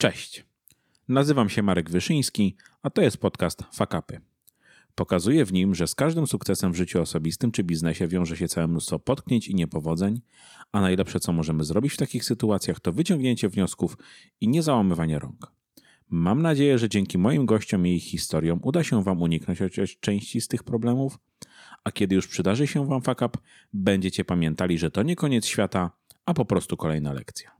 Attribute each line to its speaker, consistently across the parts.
Speaker 1: Cześć. Nazywam się Marek Wyszyński, a to jest podcast Fakapy. Pokazuję w nim, że z każdym sukcesem w życiu osobistym czy biznesie wiąże się całe mnóstwo potknięć i niepowodzeń, a najlepsze co możemy zrobić w takich sytuacjach to wyciągnięcie wniosków i niezałamywanie rąk. Mam nadzieję, że dzięki moim gościom i ich historiom uda się Wam uniknąć chociaż części z tych problemów, a kiedy już przydarzy się Wam fuck up, będziecie pamiętali, że to nie koniec świata, a po prostu kolejna lekcja.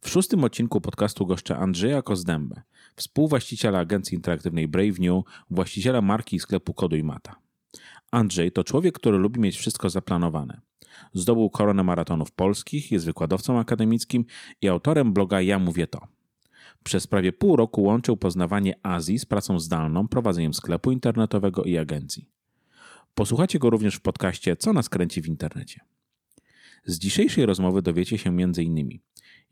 Speaker 1: W szóstym odcinku podcastu goszczę Andrzeja Kozdębę, współwłaściciela agencji interaktywnej Brave New, właściciela marki i sklepu Koduj Mata. Andrzej to człowiek, który lubi mieć wszystko zaplanowane. Zdobył koronę maratonów polskich, jest wykładowcą akademickim i autorem bloga Ja Mówię To. Przez prawie pół roku łączył poznawanie Azji z pracą zdalną, prowadzeniem sklepu internetowego i agencji. Posłuchacie go również w podcaście Co nas kręci w internecie. Z dzisiejszej rozmowy dowiecie się m.in.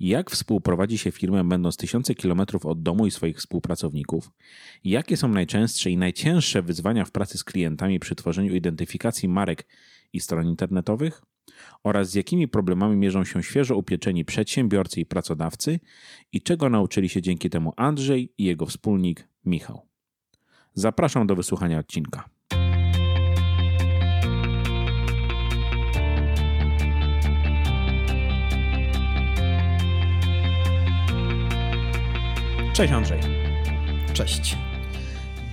Speaker 1: jak współprowadzi się firmę będąc tysiące kilometrów od domu i swoich współpracowników, jakie są najczęstsze i najcięższe wyzwania w pracy z klientami przy tworzeniu identyfikacji marek i stron internetowych oraz z jakimi problemami mierzą się świeżo upieczeni przedsiębiorcy i pracodawcy i czego nauczyli się dzięki temu Andrzej i jego wspólnik Michał. Zapraszam do wysłuchania odcinka. Cześć Andrzej.
Speaker 2: Cześć.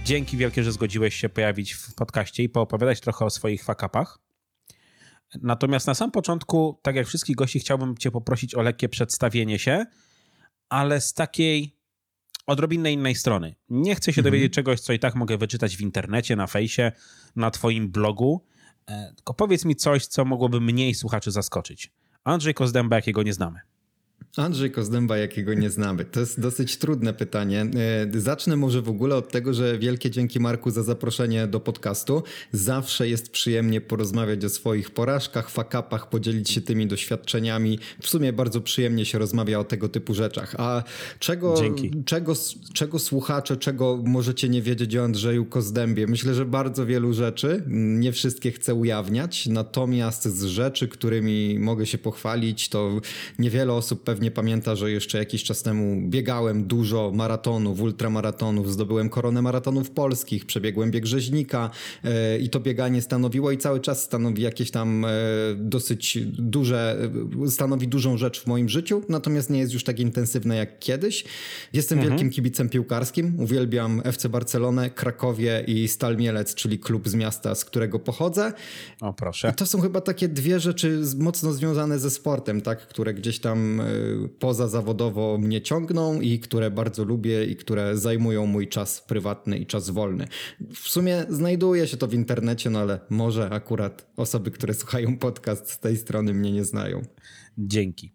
Speaker 1: Dzięki wielkie, że zgodziłeś się pojawić w podcaście i poopowiadać trochę o swoich fakapach. Natomiast na sam początku, tak jak wszystkich gości, chciałbym Cię poprosić o lekkie przedstawienie się, ale z takiej odrobinę innej strony. Nie chcę się mhm. dowiedzieć czegoś, co i tak mogę wyczytać w internecie, na fejsie, na Twoim blogu, e, tylko powiedz mi coś, co mogłoby mniej słuchaczy zaskoczyć. Andrzej Kozdęba, jakiego nie znamy.
Speaker 2: Andrzej Kozdęba, jakiego nie znamy. To jest dosyć trudne pytanie. E, zacznę może w ogóle od tego, że wielkie dzięki Marku za zaproszenie do podcastu. Zawsze jest przyjemnie porozmawiać o swoich porażkach, fakapach, podzielić się tymi doświadczeniami. W sumie bardzo przyjemnie się rozmawia o tego typu rzeczach. A czego, czego, czego słuchacze, czego możecie nie wiedzieć o Andrzeju Kozdębie? Myślę, że bardzo wielu rzeczy. Nie wszystkie chcę ujawniać, natomiast z rzeczy, którymi mogę się pochwalić, to niewiele osób pewnie pewnie pamięta, że jeszcze jakiś czas temu biegałem dużo maratonów, ultramaratonów, zdobyłem koronę maratonów polskich, przebiegłem bieg rzeźnika e, i to bieganie stanowiło i cały czas stanowi jakieś tam e, dosyć duże, e, stanowi dużą rzecz w moim życiu, natomiast nie jest już tak intensywne jak kiedyś. Jestem mhm. wielkim kibicem piłkarskim, uwielbiam FC Barcelonę, Krakowie i Stal Mielec, czyli klub z miasta, z którego pochodzę.
Speaker 1: O proszę.
Speaker 2: I to są chyba takie dwie rzeczy mocno związane ze sportem, tak, które gdzieś tam pozazawodowo mnie ciągną i które bardzo lubię i które zajmują mój czas prywatny i czas wolny. W sumie znajduje się to w internecie, no ale może akurat osoby, które słuchają podcast z tej strony mnie nie znają.
Speaker 1: Dzięki.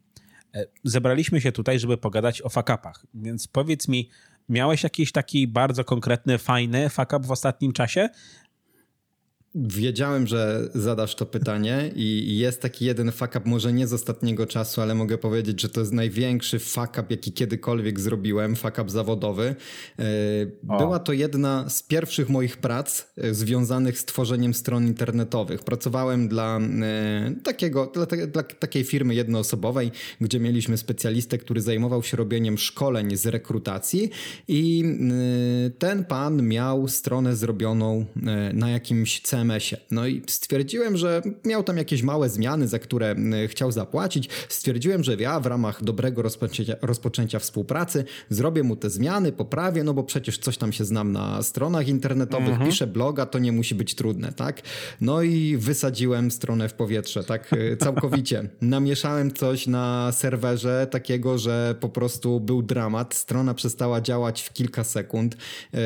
Speaker 1: E, zebraliśmy się tutaj, żeby pogadać o fakapach, więc powiedz mi, miałeś jakiś taki bardzo konkretny, fajny fakap w ostatnim czasie?
Speaker 2: Wiedziałem, że zadasz to pytanie i jest taki jeden fuck up, może nie z ostatniego czasu, ale mogę powiedzieć, że to jest największy fuck up, jaki kiedykolwiek zrobiłem, fuck up zawodowy. E, była to jedna z pierwszych moich prac e, związanych z tworzeniem stron internetowych. Pracowałem dla e, takiego, dla, dla takiej firmy jednoosobowej, gdzie mieliśmy specjalistę, który zajmował się robieniem szkoleń z rekrutacji i ten pan miał stronę zrobioną na jakimś celu CMS-ie. No i stwierdziłem, że miał tam jakieś małe zmiany, za które chciał zapłacić. Stwierdziłem, że ja w ramach dobrego rozpoczęcia, rozpoczęcia współpracy zrobię mu te zmiany, poprawię, no bo przecież coś tam się znam na stronach internetowych, mhm. piszę bloga, to nie musi być trudne, tak? No i wysadziłem stronę w powietrze, tak e, całkowicie. Namieszałem coś na serwerze takiego, że po prostu był dramat. Strona przestała działać w kilka sekund. E,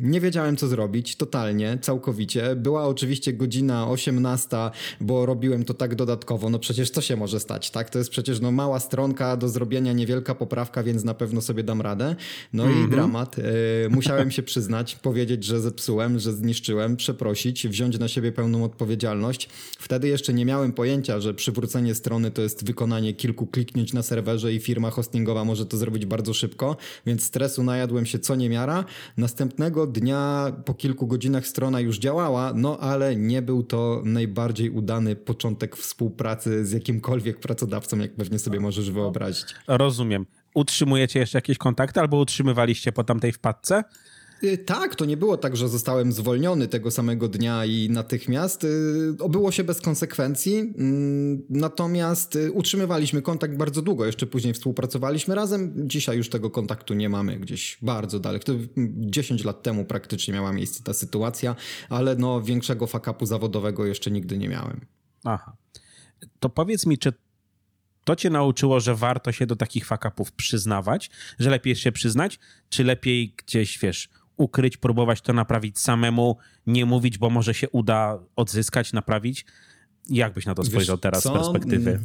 Speaker 2: nie wiedziałem, co zrobić, totalnie, całkowicie. Był była oczywiście godzina 18, bo robiłem to tak dodatkowo. No przecież co się może stać, tak? To jest przecież no mała stronka do zrobienia, niewielka poprawka, więc na pewno sobie dam radę. No mm -hmm. i mhm. dramat. E, musiałem się przyznać, powiedzieć, że zepsułem, że zniszczyłem, przeprosić, wziąć na siebie pełną odpowiedzialność. Wtedy jeszcze nie miałem pojęcia, że przywrócenie strony to jest wykonanie kilku kliknięć na serwerze i firma hostingowa może to zrobić bardzo szybko, więc stresu najadłem się co niemiara. Następnego dnia po kilku godzinach strona już działała, no ale nie był to najbardziej udany początek współpracy z jakimkolwiek pracodawcą, jak pewnie sobie możesz wyobrazić.
Speaker 1: Rozumiem. utrzymujecie jeszcze jakieś kontakty albo utrzymywaliście po tamtej wpadce?
Speaker 2: Y, tak, to nie było tak, że zostałem zwolniony tego samego dnia i natychmiast. Y, obyło się bez konsekwencji, mm, natomiast y, utrzymywaliśmy kontakt bardzo długo. Jeszcze później współpracowaliśmy razem. Dzisiaj już tego kontaktu nie mamy gdzieś bardzo daleko. To 10 lat temu praktycznie miała miejsce ta sytuacja, ale no większego fakapu zawodowego jeszcze nigdy nie miałem.
Speaker 1: Aha. To powiedz mi, czy to cię nauczyło, że warto się do takich fakapów przyznawać, że lepiej się przyznać, czy lepiej gdzieś, wiesz, ukryć, próbować to naprawić samemu, nie mówić, bo może się uda odzyskać, naprawić. Jak byś na to spojrzał Wiesz, teraz co? z perspektywy?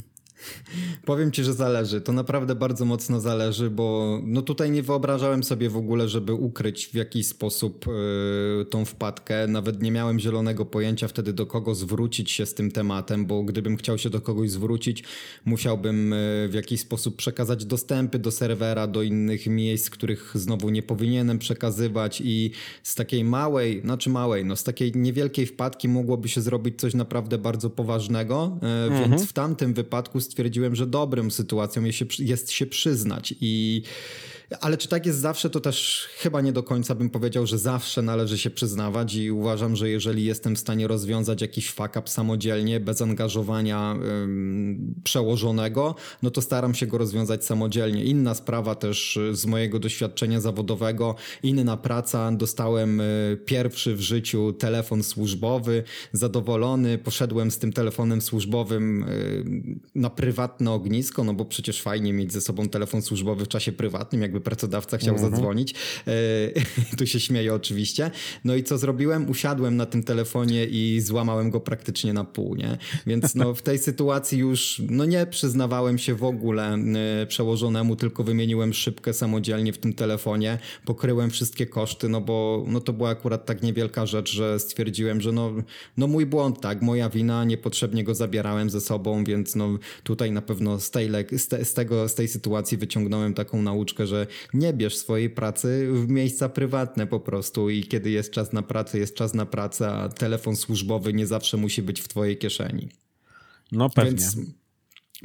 Speaker 2: Powiem ci, że zależy. To naprawdę bardzo mocno zależy, bo no tutaj nie wyobrażałem sobie w ogóle, żeby ukryć w jakiś sposób yy, tą wpadkę. Nawet nie miałem zielonego pojęcia wtedy do kogo zwrócić się z tym tematem, bo gdybym chciał się do kogoś zwrócić, musiałbym yy, w jakiś sposób przekazać dostępy do serwera, do innych miejsc, których znowu nie powinienem przekazywać i z takiej małej, znaczy małej, no z takiej niewielkiej wpadki mogłoby się zrobić coś naprawdę bardzo poważnego, yy, mhm. więc w tamtym wypadku stwierdziłem, że dobrym sytuacją jest się, jest się przyznać i ale czy tak jest zawsze, to też chyba nie do końca bym powiedział, że zawsze należy się przyznawać i uważam, że jeżeli jestem w stanie rozwiązać jakiś fuck up samodzielnie, bez angażowania ym, przełożonego, no to staram się go rozwiązać samodzielnie. Inna sprawa też z mojego doświadczenia zawodowego, inna praca, dostałem y, pierwszy w życiu telefon służbowy, zadowolony, poszedłem z tym telefonem służbowym y, na prywatne ognisko, no bo przecież fajnie mieć ze sobą telefon służbowy w czasie prywatnym, jakby pracodawca chciał mhm. zadzwonić. E, tu się śmieję oczywiście. No i co zrobiłem? Usiadłem na tym telefonie i złamałem go praktycznie na pół, nie? Więc no w tej sytuacji już no nie przyznawałem się w ogóle e, przełożonemu, tylko wymieniłem szybkę samodzielnie w tym telefonie, pokryłem wszystkie koszty, no bo no to była akurat tak niewielka rzecz, że stwierdziłem, że no, no mój błąd, tak, moja wina, niepotrzebnie go zabierałem ze sobą, więc no tutaj na pewno z tej, z, tego, z tej sytuacji wyciągnąłem taką nauczkę, że nie bierz swojej pracy w miejsca prywatne po prostu i kiedy jest czas na pracę, jest czas na pracę, a telefon służbowy nie zawsze musi być w twojej kieszeni.
Speaker 1: No pewnie. Więc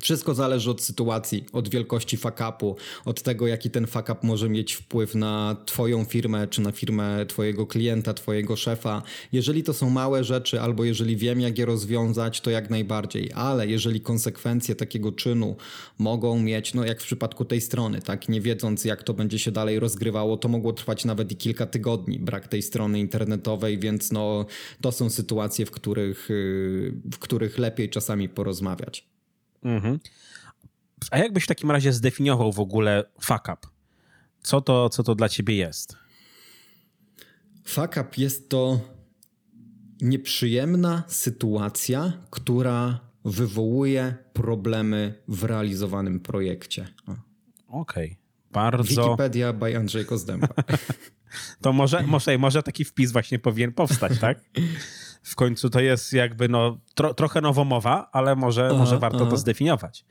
Speaker 2: wszystko zależy od sytuacji, od wielkości fakapu, od tego, jaki ten fakap może mieć wpływ na Twoją firmę, czy na firmę Twojego klienta, Twojego szefa. Jeżeli to są małe rzeczy, albo jeżeli wiem, jak je rozwiązać, to jak najbardziej, ale jeżeli konsekwencje takiego czynu mogą mieć, no jak w przypadku tej strony, tak, nie wiedząc, jak to będzie się dalej rozgrywało, to mogło trwać nawet i kilka tygodni, brak tej strony internetowej, więc no to są sytuacje, w których, y, w których lepiej czasami porozmawiać. Mhm.
Speaker 1: A jak byś w takim razie zdefiniował w ogóle fuck up? Co to, co to dla ciebie jest?
Speaker 2: Fuck up jest to nieprzyjemna sytuacja, która wywołuje problemy w realizowanym projekcie.
Speaker 1: Okej, okay. bardzo...
Speaker 2: Wikipedia by Andrzej Kozdęba.
Speaker 1: to może, może, może taki wpis właśnie powinien powstać, tak? w końcu to jest jakby no, tro, trochę nowomowa, ale może, aha, może warto aha. to zdefiniować.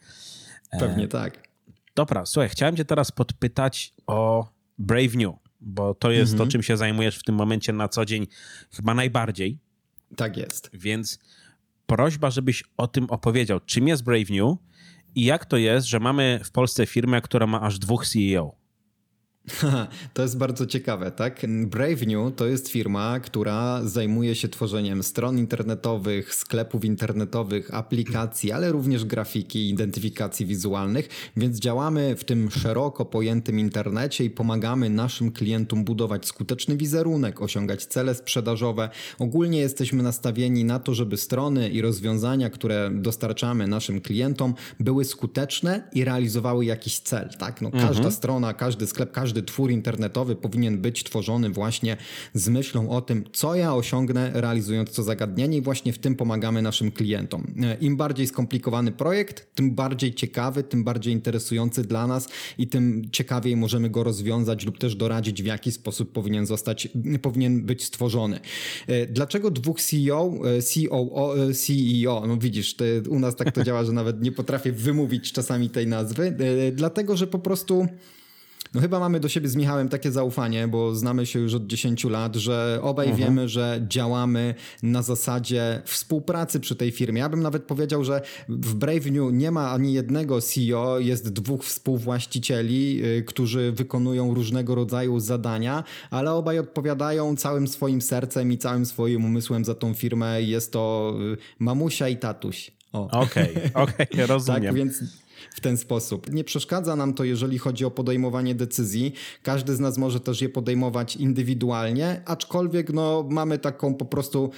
Speaker 2: Pewnie e, tak.
Speaker 1: Dobra, słuchaj, chciałem cię teraz podpytać o Brave New, bo to jest mhm. to, czym się zajmujesz w tym momencie na co dzień chyba najbardziej.
Speaker 2: Tak jest.
Speaker 1: Więc prośba, żebyś o tym opowiedział. Czym jest Brave New i jak to jest, że mamy w Polsce firmę, która ma aż dwóch CEO?
Speaker 2: To jest bardzo ciekawe, tak? Brave New to jest firma, która zajmuje się tworzeniem stron internetowych, sklepów internetowych, aplikacji, ale również grafiki i identyfikacji wizualnych, więc działamy w tym szeroko pojętym internecie i pomagamy naszym klientom budować skuteczny wizerunek, osiągać cele sprzedażowe. Ogólnie jesteśmy nastawieni na to, żeby strony i rozwiązania, które dostarczamy naszym klientom, były skuteczne i realizowały jakiś cel, tak? No, każda mhm. strona, każdy sklep, każdy każdy twór internetowy powinien być tworzony właśnie z myślą o tym, co ja osiągnę realizując to zagadnienie i właśnie w tym pomagamy naszym klientom. E, Im bardziej skomplikowany projekt, tym bardziej ciekawy, tym bardziej interesujący dla nas i tym ciekawiej możemy go rozwiązać lub też doradzić, w jaki sposób powinien zostać, powinien być stworzony. E, dlaczego dwóch CEO, COO, e, CEO, no widzisz, u nas tak to działa, że nawet nie potrafię wymówić czasami tej nazwy, dlatego, że po prostu No chyba mamy do siebie z Michałem takie zaufanie, bo znamy się już od 10 lat, że obaj mhm. wiemy, że działamy na zasadzie współpracy przy tej firmie. Ja bym nawet powiedział, że w Brave New nie ma ani jednego CEO, jest dwóch współwłaścicieli, yy, którzy wykonują różnego rodzaju zadania, ale obaj odpowiadają całym swoim sercem i całym swoim umysłem za tą firmę. Jest to yy, mamusia i tatuś.
Speaker 1: Okej, okej, okay, okay, rozumiem.
Speaker 2: tak, więc w ten sposób. Nie przeszkadza nam to, jeżeli chodzi o podejmowanie decyzji. Każdy z nas może też je podejmować indywidualnie, aczkolwiek no, mamy taką po prostu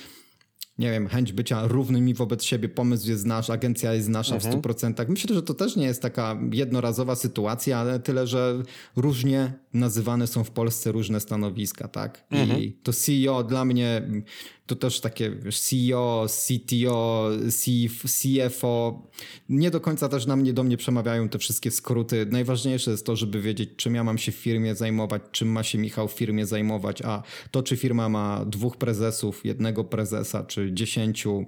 Speaker 2: nie wiem, chęć bycia równymi wobec siebie, pomysł jest nasz, agencja jest nasza mhm. w 100%. Myślę, że to też nie jest taka jednorazowa sytuacja, ale tyle, że różnie nazywane są w Polsce różne stanowiska, tak? Mhm. I to CEO dla mnie to też takie CEO, CTO, CFO. Nie do końca też na mnie, do mnie przemawiają te wszystkie skróty. Najważniejsze jest to, żeby wiedzieć, czym ja mam się w firmie zajmować, czym ma się Michał w firmie zajmować, a to, czy firma ma dwóch prezesów, jednego prezesa, czy dziesięciu,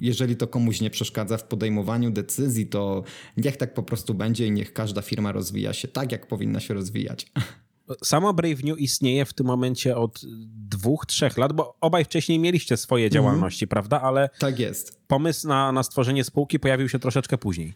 Speaker 2: jeżeli to komuś nie przeszkadza w podejmowaniu decyzji, to niech tak po prostu będzie i niech każda firma rozwija się tak, jak powinna się rozwijać.
Speaker 1: Samo Brave New istnieje w tym momencie od dwóch, trzech lat, bo obaj wcześniej mieliście swoje mhm. działalności, mm. prawda? Ale
Speaker 2: tak jest.
Speaker 1: Pomysł na, na stworzenie spółki pojawił się troszeczkę później.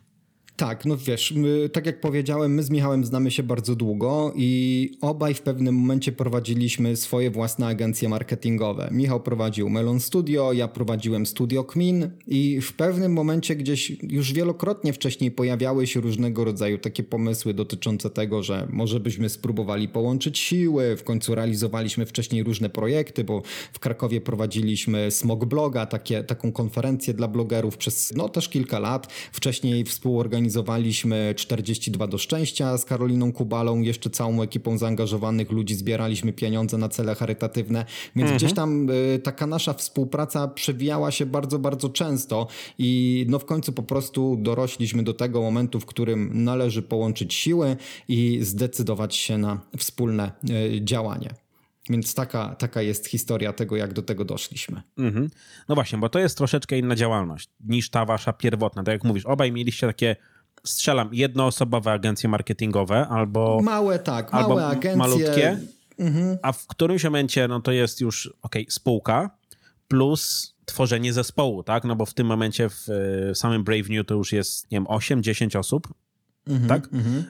Speaker 2: Tak, no wiesz, my, tak jak powiedziałem, my z Michałem znamy się bardzo długo i obaj w pewnym momencie prowadziliśmy swoje własne agencje marketingowe. Michał prowadził Melon Studio, ja prowadziłem Studio Kmin i w pewnym momencie gdzieś już wielokrotnie wcześniej pojawiały się różnego rodzaju takie pomysły dotyczące tego, że może byśmy spróbowali połączyć siły, w końcu realizowaliśmy wcześniej różne projekty, bo w Krakowie prowadziliśmy Smog Bloga, takie, taką konferencję dla blogerów przez no też kilka lat. Wcześniej współorganizowaliśmy organizowaliśmy 42 do szczęścia z Karoliną Kubalą, jeszcze całą ekipą zaangażowanych ludzi, zbieraliśmy pieniądze na cele charytatywne, więc mhm. gdzieś tam y, taka nasza współpraca przewijała się bardzo, bardzo często i no w końcu po prostu dorośliśmy do tego momentu, w którym należy połączyć siły i zdecydować się na wspólne y, działanie. Więc taka, taka jest historia tego, jak do tego doszliśmy. Mhm.
Speaker 1: No właśnie, bo to jest troszeczkę inna działalność niż ta wasza pierwotna. Tak jak mówisz, obaj mieliście takie strzelam, jednoosobowe agencje marketingowe albo...
Speaker 2: Małe, tak, małe albo agencje.
Speaker 1: malutkie, mhm. a w którymś momencie no to jest już, ok, spółka plus tworzenie zespołu, tak? No bo w tym momencie w, w samym Brave New to już jest, nie wiem, 8-10 osób, mhm, tak? Mhm.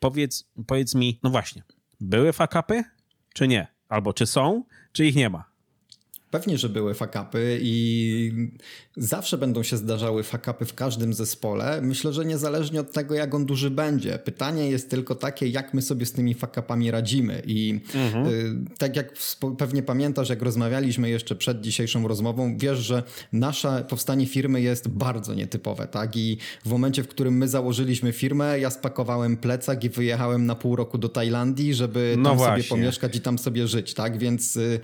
Speaker 1: Powiedz, powiedz mi, no właśnie, były fakapy, czy nie? Albo czy są, czy ich nie ma?
Speaker 2: Pewnie, że były fakapy i zawsze będą się zdarzały fakapy w każdym zespole. Myślę, że niezależnie od tego, jak on duży będzie. Pytanie jest tylko takie, jak my sobie z tymi fakapami radzimy. I mhm. y, tak jak pewnie pamiętasz, jak rozmawialiśmy jeszcze przed dzisiejszą rozmową, wiesz, że nasze powstanie firmy jest bardzo nietypowe, tak? I w momencie, w którym my założyliśmy firmę, ja spakowałem plecak i wyjechałem na pół roku do Tajlandii, żeby no tam właśnie. sobie pomieszkać i tam sobie żyć, tak? Więc... Y,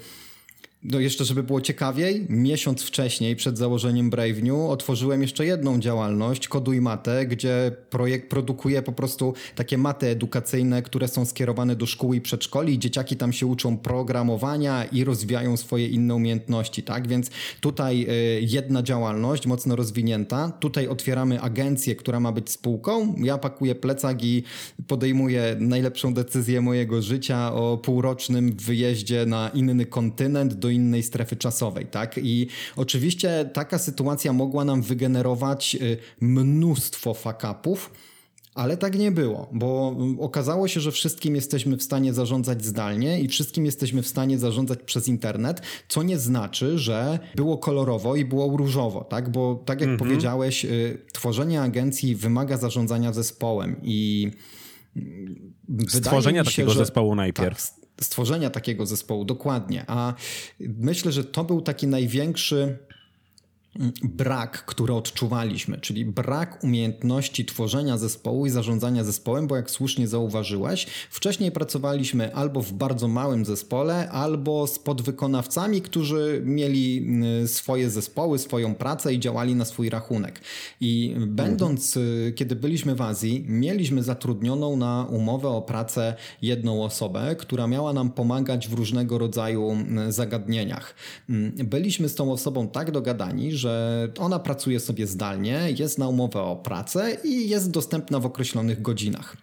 Speaker 2: no jeszcze, żeby było ciekawiej, miesiąc wcześniej, przed założeniem Brave New, otworzyłem jeszcze jedną działalność, Koduj Matę, gdzie projekt produkuje po prostu takie maty edukacyjne, które są skierowane do szkół i przedszkoli dzieciaki tam się uczą programowania i rozwijają swoje inne umiejętności, tak? Więc tutaj y, jedna działalność mocno rozwinięta. Tutaj otwieramy agencję, która ma być spółką. Ja pakuję plecak i podejmuję najlepszą decyzję mojego życia o półrocznym wyjeździe na inny kontynent, do do innej strefy czasowej, tak? I oczywiście taka sytuacja mogła nam wygenerować y, mnóstwo fakapów, ale tak nie było, bo okazało się, że wszystkim jesteśmy w stanie zarządzać zdalnie i wszystkim jesteśmy w stanie zarządzać przez internet, co nie znaczy, że było kolorowo i było różowo, tak? Bo tak jak mhm. powiedziałeś, y, tworzenie agencji wymaga zarządzania zespołem i
Speaker 1: stworzenia się, takiego że, zespołu najpierw. Tak,
Speaker 2: stworzenia takiego zespołu, dokładnie. A myślę, że to był taki największy brak, który odczuwaliśmy, czyli brak umiejętności tworzenia zespołu i zarządzania zespołem, bo jak słusznie zauważyłeś, wcześniej pracowaliśmy albo w bardzo małym zespole, albo z podwykonawcami, którzy mieli y, swoje zespoły, swoją pracę i działali na swój rachunek. I będąc, mhm. kiedy byliśmy w Azji, mieliśmy zatrudnioną na umowę o pracę jedną osobę, która miała nam pomagać w różnego rodzaju y, zagadnieniach. Mm, byliśmy z tą osobą tak dogadani, że że ona pracuje sobie zdalnie, jest na umowę o pracę i jest dostępna w określonych godzinach.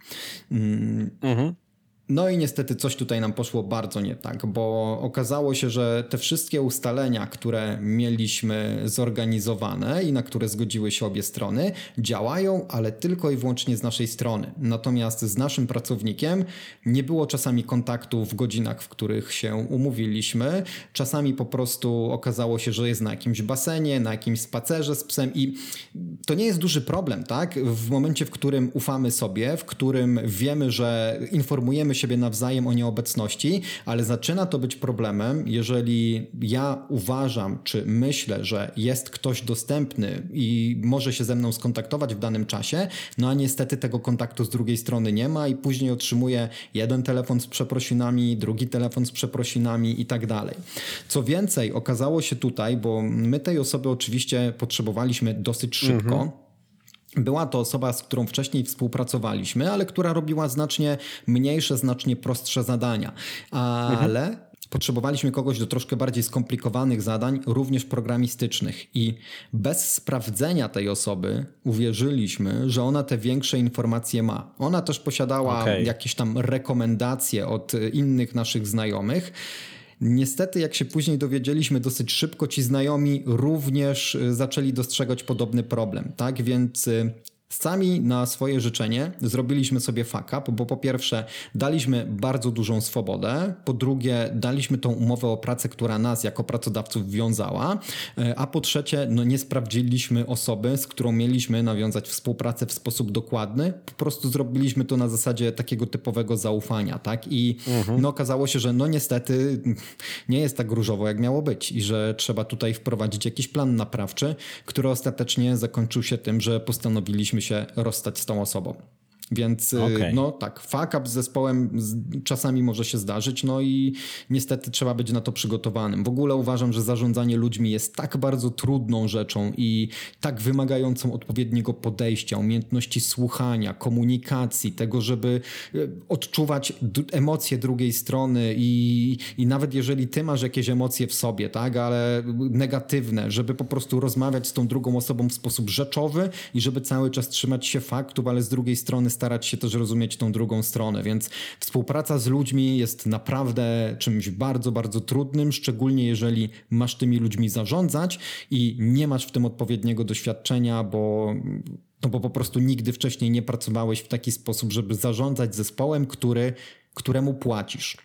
Speaker 2: Mm. Mhm. No i niestety coś tutaj nam poszło bardzo nie tak, bo okazało się, że te wszystkie ustalenia, które mieliśmy zorganizowane i na które zgodziły się obie strony, działają, ale tylko i wyłącznie z naszej strony. Natomiast z naszym pracownikiem nie było czasami kontaktu w godzinach, w których się umówiliśmy. Czasami po prostu okazało się, że jest na jakimś basenie, na jakimś spacerze z psem i to nie jest duży problem, tak? W momencie, w którym ufamy sobie, w którym wiemy, że informujemy siebie nawzajem o nieobecności, ale zaczyna to być problemem, jeżeli ja uważam, czy myślę, że jest ktoś dostępny i może się ze mną skontaktować w danym czasie, no a niestety tego kontaktu z drugiej strony nie ma i później otrzymuję jeden telefon z przeprosinami, drugi telefon z przeprosinami i tak dalej. Co więcej, okazało się tutaj, bo my tej osoby oczywiście potrzebowaliśmy dosyć szybko. Mhm. Była to osoba, z którą wcześniej współpracowaliśmy, ale która robiła znacznie mniejsze, znacznie prostsze zadania. Ale mhm. potrzebowaliśmy kogoś do troszkę bardziej skomplikowanych zadań, również programistycznych. I bez sprawdzenia tej osoby uwierzyliśmy, że ona te większe informacje ma. Ona też posiadała okay. jakieś tam rekomendacje od innych naszych znajomych Niestety, jak się później dowiedzieliśmy dosyć szybko, ci znajomi również y, zaczęli dostrzegać podobny problem, tak? Więc y, Sami na swoje życzenie zrobiliśmy sobie fuck up, bo po pierwsze daliśmy bardzo dużą swobodę, po drugie daliśmy tą umowę o pracę, która nas jako pracodawców wiązała, e, a po trzecie no nie sprawdziliśmy osoby, z którą mieliśmy nawiązać współpracę w sposób dokładny, po prostu zrobiliśmy to na zasadzie takiego typowego zaufania, tak? I mhm. no okazało się, że no niestety nie jest tak różowo jak miało być i że trzeba tutaj wprowadzić jakiś plan naprawczy, który ostatecznie zakończył się tym, że postanowiliśmy się rozstać z tą osobą. Więc y, okay. no tak, fuck up z zespołem czasami może się zdarzyć, no i niestety trzeba być na to przygotowanym. W ogóle uważam, że zarządzanie ludźmi jest tak bardzo trudną rzeczą i tak wymagającą odpowiedniego podejścia, umiejętności słuchania, komunikacji, tego, żeby y, odczuwać emocje drugiej strony i, i nawet jeżeli ty masz jakieś emocje w sobie, tak, ale negatywne, żeby po prostu rozmawiać z tą drugą osobą w sposób rzeczowy i żeby cały czas trzymać się faktów, ale z drugiej strony starać się też rozumieć tą drugą stronę, więc współpraca z ludźmi jest naprawdę czymś bardzo, bardzo trudnym, szczególnie jeżeli masz tymi ludźmi zarządzać i nie masz w tym odpowiedniego doświadczenia, bo no bo po prostu nigdy wcześniej nie pracowałeś w taki sposób, żeby zarządzać zespołem, który, któremu płacisz.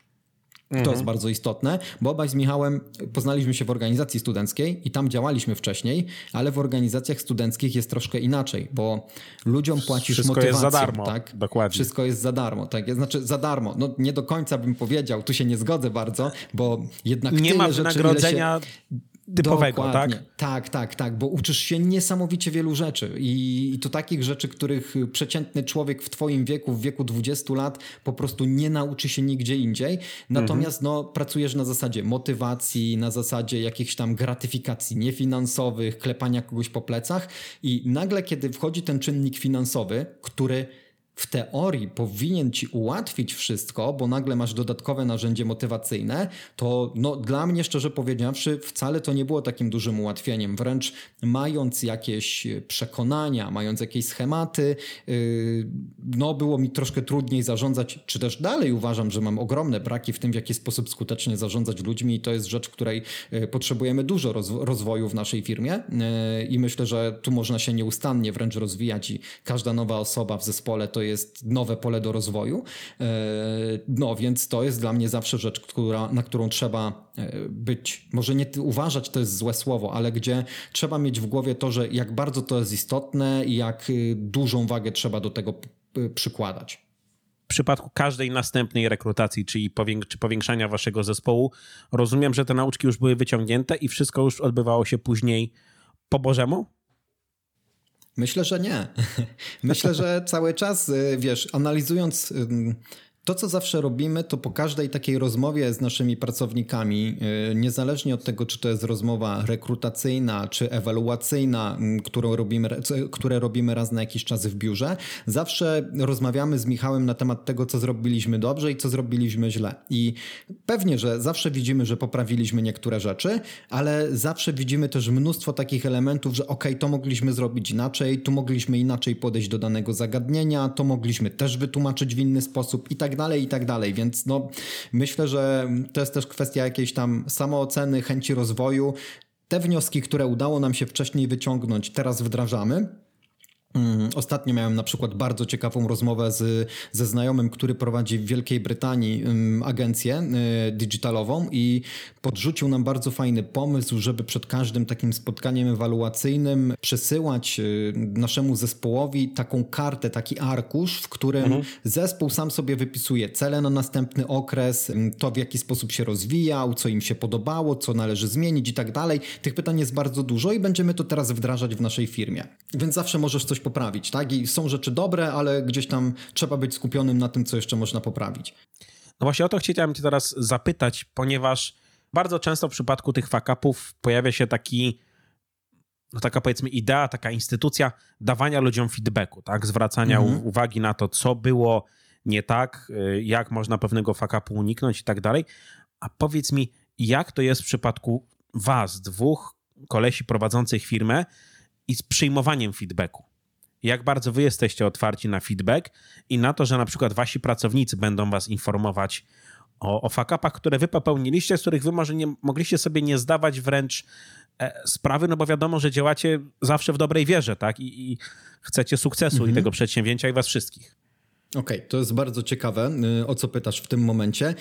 Speaker 2: Mhm. To jest mhm. bardzo istotne, bo obaj z Michałem poznaliśmy się w organizacji studenckiej i tam działaliśmy wcześniej, ale w organizacjach studenckich jest troszkę inaczej, bo ludziom płacisz
Speaker 1: Wszystko
Speaker 2: motywację.
Speaker 1: Wszystko jest za darmo, tak? dokładnie.
Speaker 2: Wszystko jest za darmo, tak? Znaczy za darmo. No nie do końca bym powiedział, tu się nie zgodzę bardzo, bo jednak
Speaker 1: Nie
Speaker 2: ma
Speaker 1: wynagrodzenia się typowego, Dokładnie. tak?
Speaker 2: Tak, tak, tak, bo uczysz się niesamowicie wielu rzeczy I, i to takich rzeczy, których przeciętny człowiek w twoim wieku, w wieku 20 lat po prostu nie nauczy się nigdzie indziej. Natomiast mhm. no, pracujesz na zasadzie motywacji, na zasadzie jakichś tam gratyfikacji niefinansowych, klepania kogoś po plecach i nagle, kiedy wchodzi ten czynnik finansowy, który w teorii powinien ci ułatwić wszystko, bo nagle masz dodatkowe narzędzie motywacyjne, to no, dla mnie, szczerze powiedziawszy, wcale to nie było takim dużym ułatwieniem. Wręcz mając jakieś przekonania, mając jakieś schematy, yy, no, było mi troszkę trudniej zarządzać, czy też dalej uważam, że mam ogromne braki w tym, w jaki sposób skutecznie zarządzać ludźmi i to jest rzecz, której yy, potrzebujemy dużo rozwoju w naszej firmie yy, i myślę, że tu można się nieustannie wręcz rozwijać i każda nowa osoba w zespole to jest jest nowe pole do rozwoju. E, no więc to jest dla mnie zawsze rzecz, która, na którą trzeba e, być, może nie uważać, to jest złe słowo, ale gdzie trzeba mieć w głowie to, że jak bardzo to jest istotne i jak y, dużą wagę trzeba do tego przykładać
Speaker 1: w przypadku każdej następnej rekrutacji, czyli powięk czy powiększania waszego zespołu, rozumiem, że te nauczki już były wyciągnięte i wszystko już odbywało się później po Bożemu?
Speaker 2: Myślę, że nie. Myślę, że cały czas, y, wiesz, analizując to, co zawsze robimy, to po każdej takiej rozmowie z naszymi pracownikami, y, niezależnie od tego, czy to jest rozmowa rekrutacyjna, czy ewaluacyjna, którą robimy, które robimy raz na jakiś czas w biurze, zawsze rozmawiamy z Michałem na temat tego, co zrobiliśmy dobrze i co zrobiliśmy źle. I pewnie, że zawsze widzimy, że poprawiliśmy niektóre rzeczy, ale zawsze widzimy też mnóstwo takich elementów, że ok, to mogliśmy zrobić inaczej, tu mogliśmy inaczej podejść do danego zagadnienia, to mogliśmy też wytłumaczyć w inny sposób i tak tak dalej, i tak dalej. Więc no, myślę, że to jest też kwestia jakiejś tam samooceny, chęci rozwoju. Te wnioski, które udało nam się wcześniej wyciągnąć, teraz wdrażamy. Mm, ostatnio miałem na przykład bardzo ciekawą rozmowę z, ze znajomym, który prowadzi w Wielkiej Brytanii um, agencję y, digitalową i podrzucił nam bardzo fajny pomysł, żeby przed każdym takim spotkaniem ewaluacyjnym przesyłać y, naszemu zespołowi taką kartę, taki arkusz, w którym mhm. zespół sam sobie wypisuje cele na następny okres, to w jaki sposób się rozwijał, co im się podobało, co należy zmienić i tak dalej. Tych pytań jest bardzo dużo i będziemy to teraz wdrażać w naszej firmie. Więc zawsze możesz coś poprawić, tak? I są rzeczy dobre, ale gdzieś tam trzeba być skupionym na tym, co jeszcze można poprawić.
Speaker 1: No właśnie o to chciałem cię teraz zapytać, ponieważ bardzo często w przypadku tych fakapów pojawia się taki no taka powiedzmy idea, taka instytucja dawania ludziom feedbacku, tak? Zwracania mhm. uwagi na to, co było nie tak, y, jak można pewnego fakapu uniknąć i tak dalej. A powiedz mi, jak to jest w przypadku was, dwóch kolesi prowadzących firmę i z przyjmowaniem feedbacku? Jak bardzo wy jesteście otwarci na feedback i na to, że na przykład wasi pracownicy będą was informować o, o fakapach, które wy popełniliście, z których wy może nie mogliście sobie nie zdawać wręcz e, sprawy, no bo wiadomo, że działacie zawsze w dobrej wierze, tak? I, i chcecie sukcesu mhm. i tego przedsięwzięcia i was wszystkich.
Speaker 2: Okej, okay, to jest bardzo ciekawe, y, o co pytasz w tym momencie,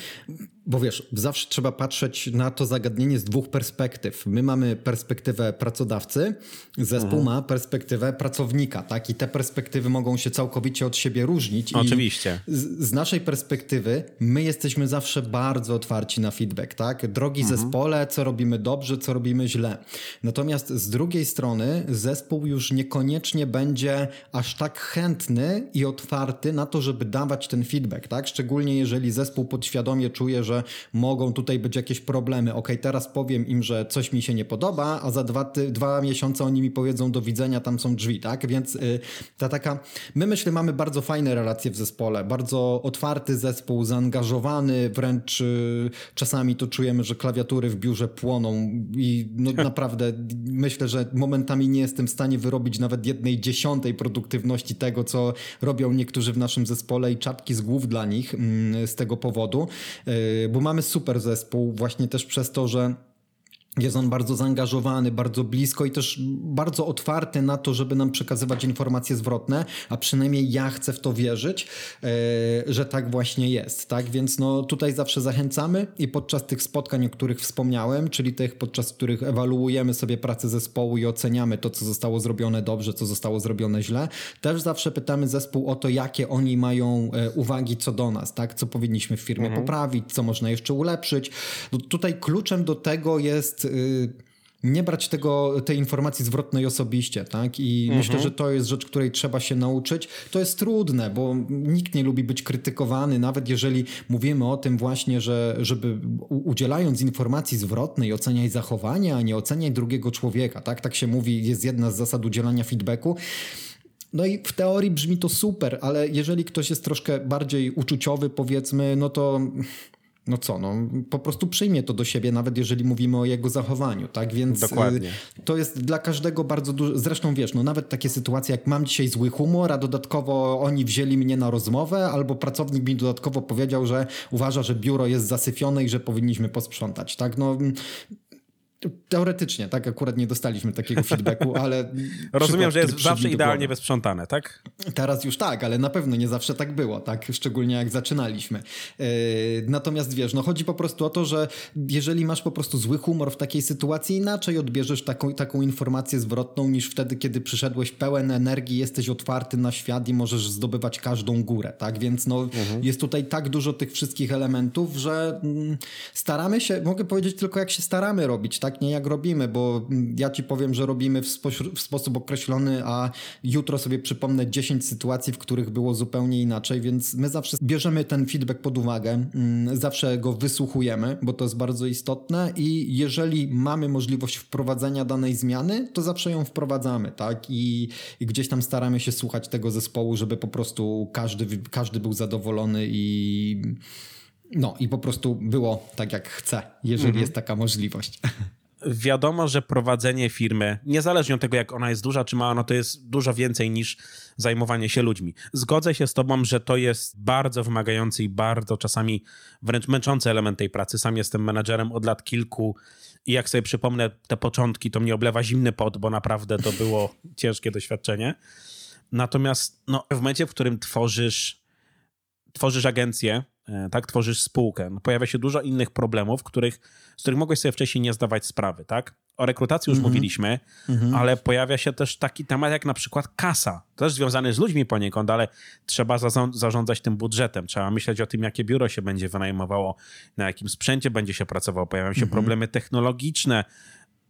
Speaker 2: bo wiesz, zawsze trzeba patrzeć na to zagadnienie z dwóch perspektyw. My mamy perspektywę pracodawcy, zespół mhm. ma perspektywę pracownika, tak? I te perspektywy mogą się całkowicie od siebie różnić.
Speaker 1: Oczywiście.
Speaker 2: Z, z, naszej perspektywy my jesteśmy zawsze bardzo otwarci na feedback, tak? Drogi mhm. zespole, co robimy dobrze, co robimy źle. Natomiast z drugiej strony zespół już niekoniecznie będzie aż tak chętny i otwarty na to, żeby dawać ten feedback, tak? Szczególnie jeżeli zespół podświadomie czuje, że mogą tutaj być jakieś problemy. Ok, teraz powiem im, że coś mi się nie podoba, a za dwa, ty, dwa miesiące oni mi powiedzą do widzenia, tam są drzwi, tak? Więc y, ta taka, my myślę, mamy bardzo fajne relacje w zespole, bardzo otwarty zespół, zaangażowany, wręcz y, czasami to czujemy, że klawiatury w biurze płoną i no, naprawdę myślę, że momentami nie jestem w stanie wyrobić nawet jednej dziesiątej produktywności tego, co robią niektórzy w naszym zespole i czapki z głów dla nich mm, z tego powodu, e, bo mamy super zespół właśnie też przez to, że jest on bardzo zaangażowany, bardzo blisko i też bardzo otwarty na to, żeby nam przekazywać informacje zwrotne, a przynajmniej ja chcę w to wierzyć, e, że tak właśnie jest. Tak więc no, tutaj zawsze zachęcamy i podczas tych spotkań, o których wspomniałem, czyli tych, podczas których ewaluujemy sobie pracę zespołu i oceniamy to, co zostało zrobione dobrze, co zostało zrobione źle, też zawsze pytamy zespół o to, jakie oni mają e, uwagi co do nas, tak? co powinniśmy w firmie mhm. poprawić, co można jeszcze ulepszyć. No, tutaj kluczem do tego jest nie brać tego, tej informacji zwrotnej osobiście, tak? I mhm. myślę, że to jest rzecz, której trzeba się nauczyć. To jest trudne, bo nikt nie lubi być krytykowany, nawet jeżeli mówimy o tym właśnie, że żeby udzielając informacji zwrotnej oceniaj zachowanie, a nie oceniaj drugiego człowieka, tak? Tak się mówi, jest jedna z zasad udzielania feedbacku. No i w teorii brzmi to super, ale jeżeli ktoś jest troszkę bardziej uczuciowy, powiedzmy, no to no co, no po prostu przyjmie to do siebie, nawet jeżeli mówimy o jego zachowaniu, tak? Więc
Speaker 1: Dokładnie.
Speaker 2: Y, to jest dla każdego bardzo dużo. Zresztą wiesz, no nawet takie sytuacje, jak mam dzisiaj zły humor, a dodatkowo oni wzięli mnie na rozmowę, albo pracownik mi dodatkowo powiedział, że uważa, że biuro jest zasyfione i że powinniśmy posprzątać, tak? No Teoretycznie, tak, akurat nie dostaliśmy takiego feedbacku, ale.
Speaker 1: Rozumiem, że jest zawsze idealnie wysprzątane, tak?
Speaker 2: Teraz już tak, ale na pewno nie zawsze tak było, tak? Szczególnie jak zaczynaliśmy. Yy, natomiast wiesz, no chodzi po prostu o to, że jeżeli masz po prostu zły humor w takiej sytuacji, inaczej odbierzesz taką, taką informację zwrotną niż wtedy, kiedy przyszedłeś pełen energii, jesteś otwarty na świat i możesz zdobywać każdą górę, tak? Więc no, mhm. jest tutaj tak dużo tych wszystkich elementów, że mm, staramy się, mogę powiedzieć tylko jak się staramy robić, tak? Tak nie jak robimy, bo ja ci powiem, że robimy w, spo, w, sposób określony, a jutro sobie przypomnę 10 sytuacji, w których było zupełnie inaczej, więc my zawsze bierzemy ten feedback pod uwagę, mm, zawsze go wysłuchujemy, bo to jest bardzo istotne i jeżeli mamy możliwość wprowadzenia danej zmiany, to zawsze ją wprowadzamy, tak? I, i gdzieś tam staramy się słuchać tego zespołu, żeby po prostu każdy, każdy był zadowolony i no i po prostu było tak jak chce, jeżeli mhm. jest taka możliwość.
Speaker 1: wiadomo, że prowadzenie firmy, niezależnie od tego, jak ona jest duża czy mała, no to jest dużo więcej niż zajmowanie się ludźmi. Zgodzę się z tobą, że to jest bardzo wymagający i bardzo czasami wręcz męczący element tej pracy. Sam jestem menadżerem od lat kilku i jak sobie przypomnę te początki, to mnie oblewa zimny pot, bo naprawdę to było ciężkie doświadczenie. Natomiast no, w momencie, w którym tworzysz, tworzysz agencję, tak, tworzysz spółkę. No, pojawia się dużo innych problemów, których, z których mogłeś sobie wcześniej nie zdawać sprawy, tak? O rekrutacji już mm -hmm. mówiliśmy, mm -hmm. ale pojawia się też taki temat jak na przykład kasa. Też związany z ludźmi poniekąd, ale trzeba zarządzać tym budżetem, trzeba myśleć o tym, jakie biuro się będzie wynajmowało, na jakim sprzęcie będzie się pracowało, pojawiają się mm -hmm. problemy technologiczne,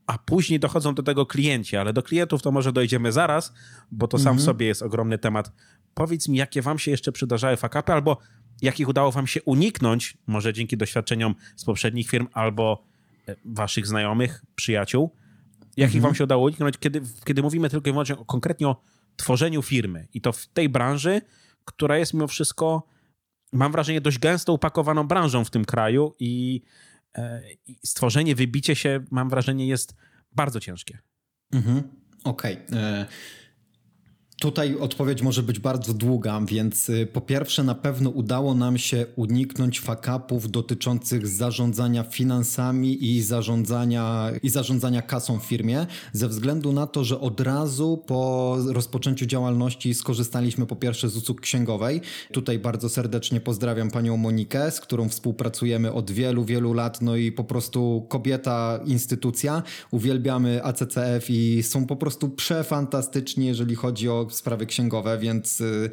Speaker 1: a później dochodzą do tego klienci, ale do klientów to może dojdziemy zaraz, bo to sam w mhm. sobie jest ogromny temat. Powiedz mi, jakie wam się jeszcze przydarzały fakapy, albo jakich udało wam się uniknąć, może dzięki doświadczeniom z poprzednich firm albo e, waszych znajomych, przyjaciół, jakich mhm. wam się udało uniknąć, kiedy, kiedy mówimy tylko i wyłącznie o, konkretnie o tworzeniu firmy i to w tej branży, która jest mimo wszystko, mam wrażenie, dość gęsto upakowaną branżą w tym kraju i, e, i stworzenie, wybicie się, mam wrażenie, jest bardzo ciężkie.
Speaker 2: Mhm. Okej. Okay. Tutaj odpowiedź może być bardzo długa, więc y, po pierwsze na pewno udało nam się uniknąć fakapów dotyczących zarządzania finansami i zarządzania, i zarządzania kasą w firmie, ze względu na to, że od razu po rozpoczęciu działalności skorzystaliśmy po pierwsze z usług księgowej. Tutaj bardzo serdecznie pozdrawiam panią Monikę, z którą współpracujemy od wielu, wielu lat, no i po prostu kobieta, instytucja. Uwielbiamy ACCF i są po prostu przefantastyczni, jeżeli chodzi o sprawy księgowe, więc y,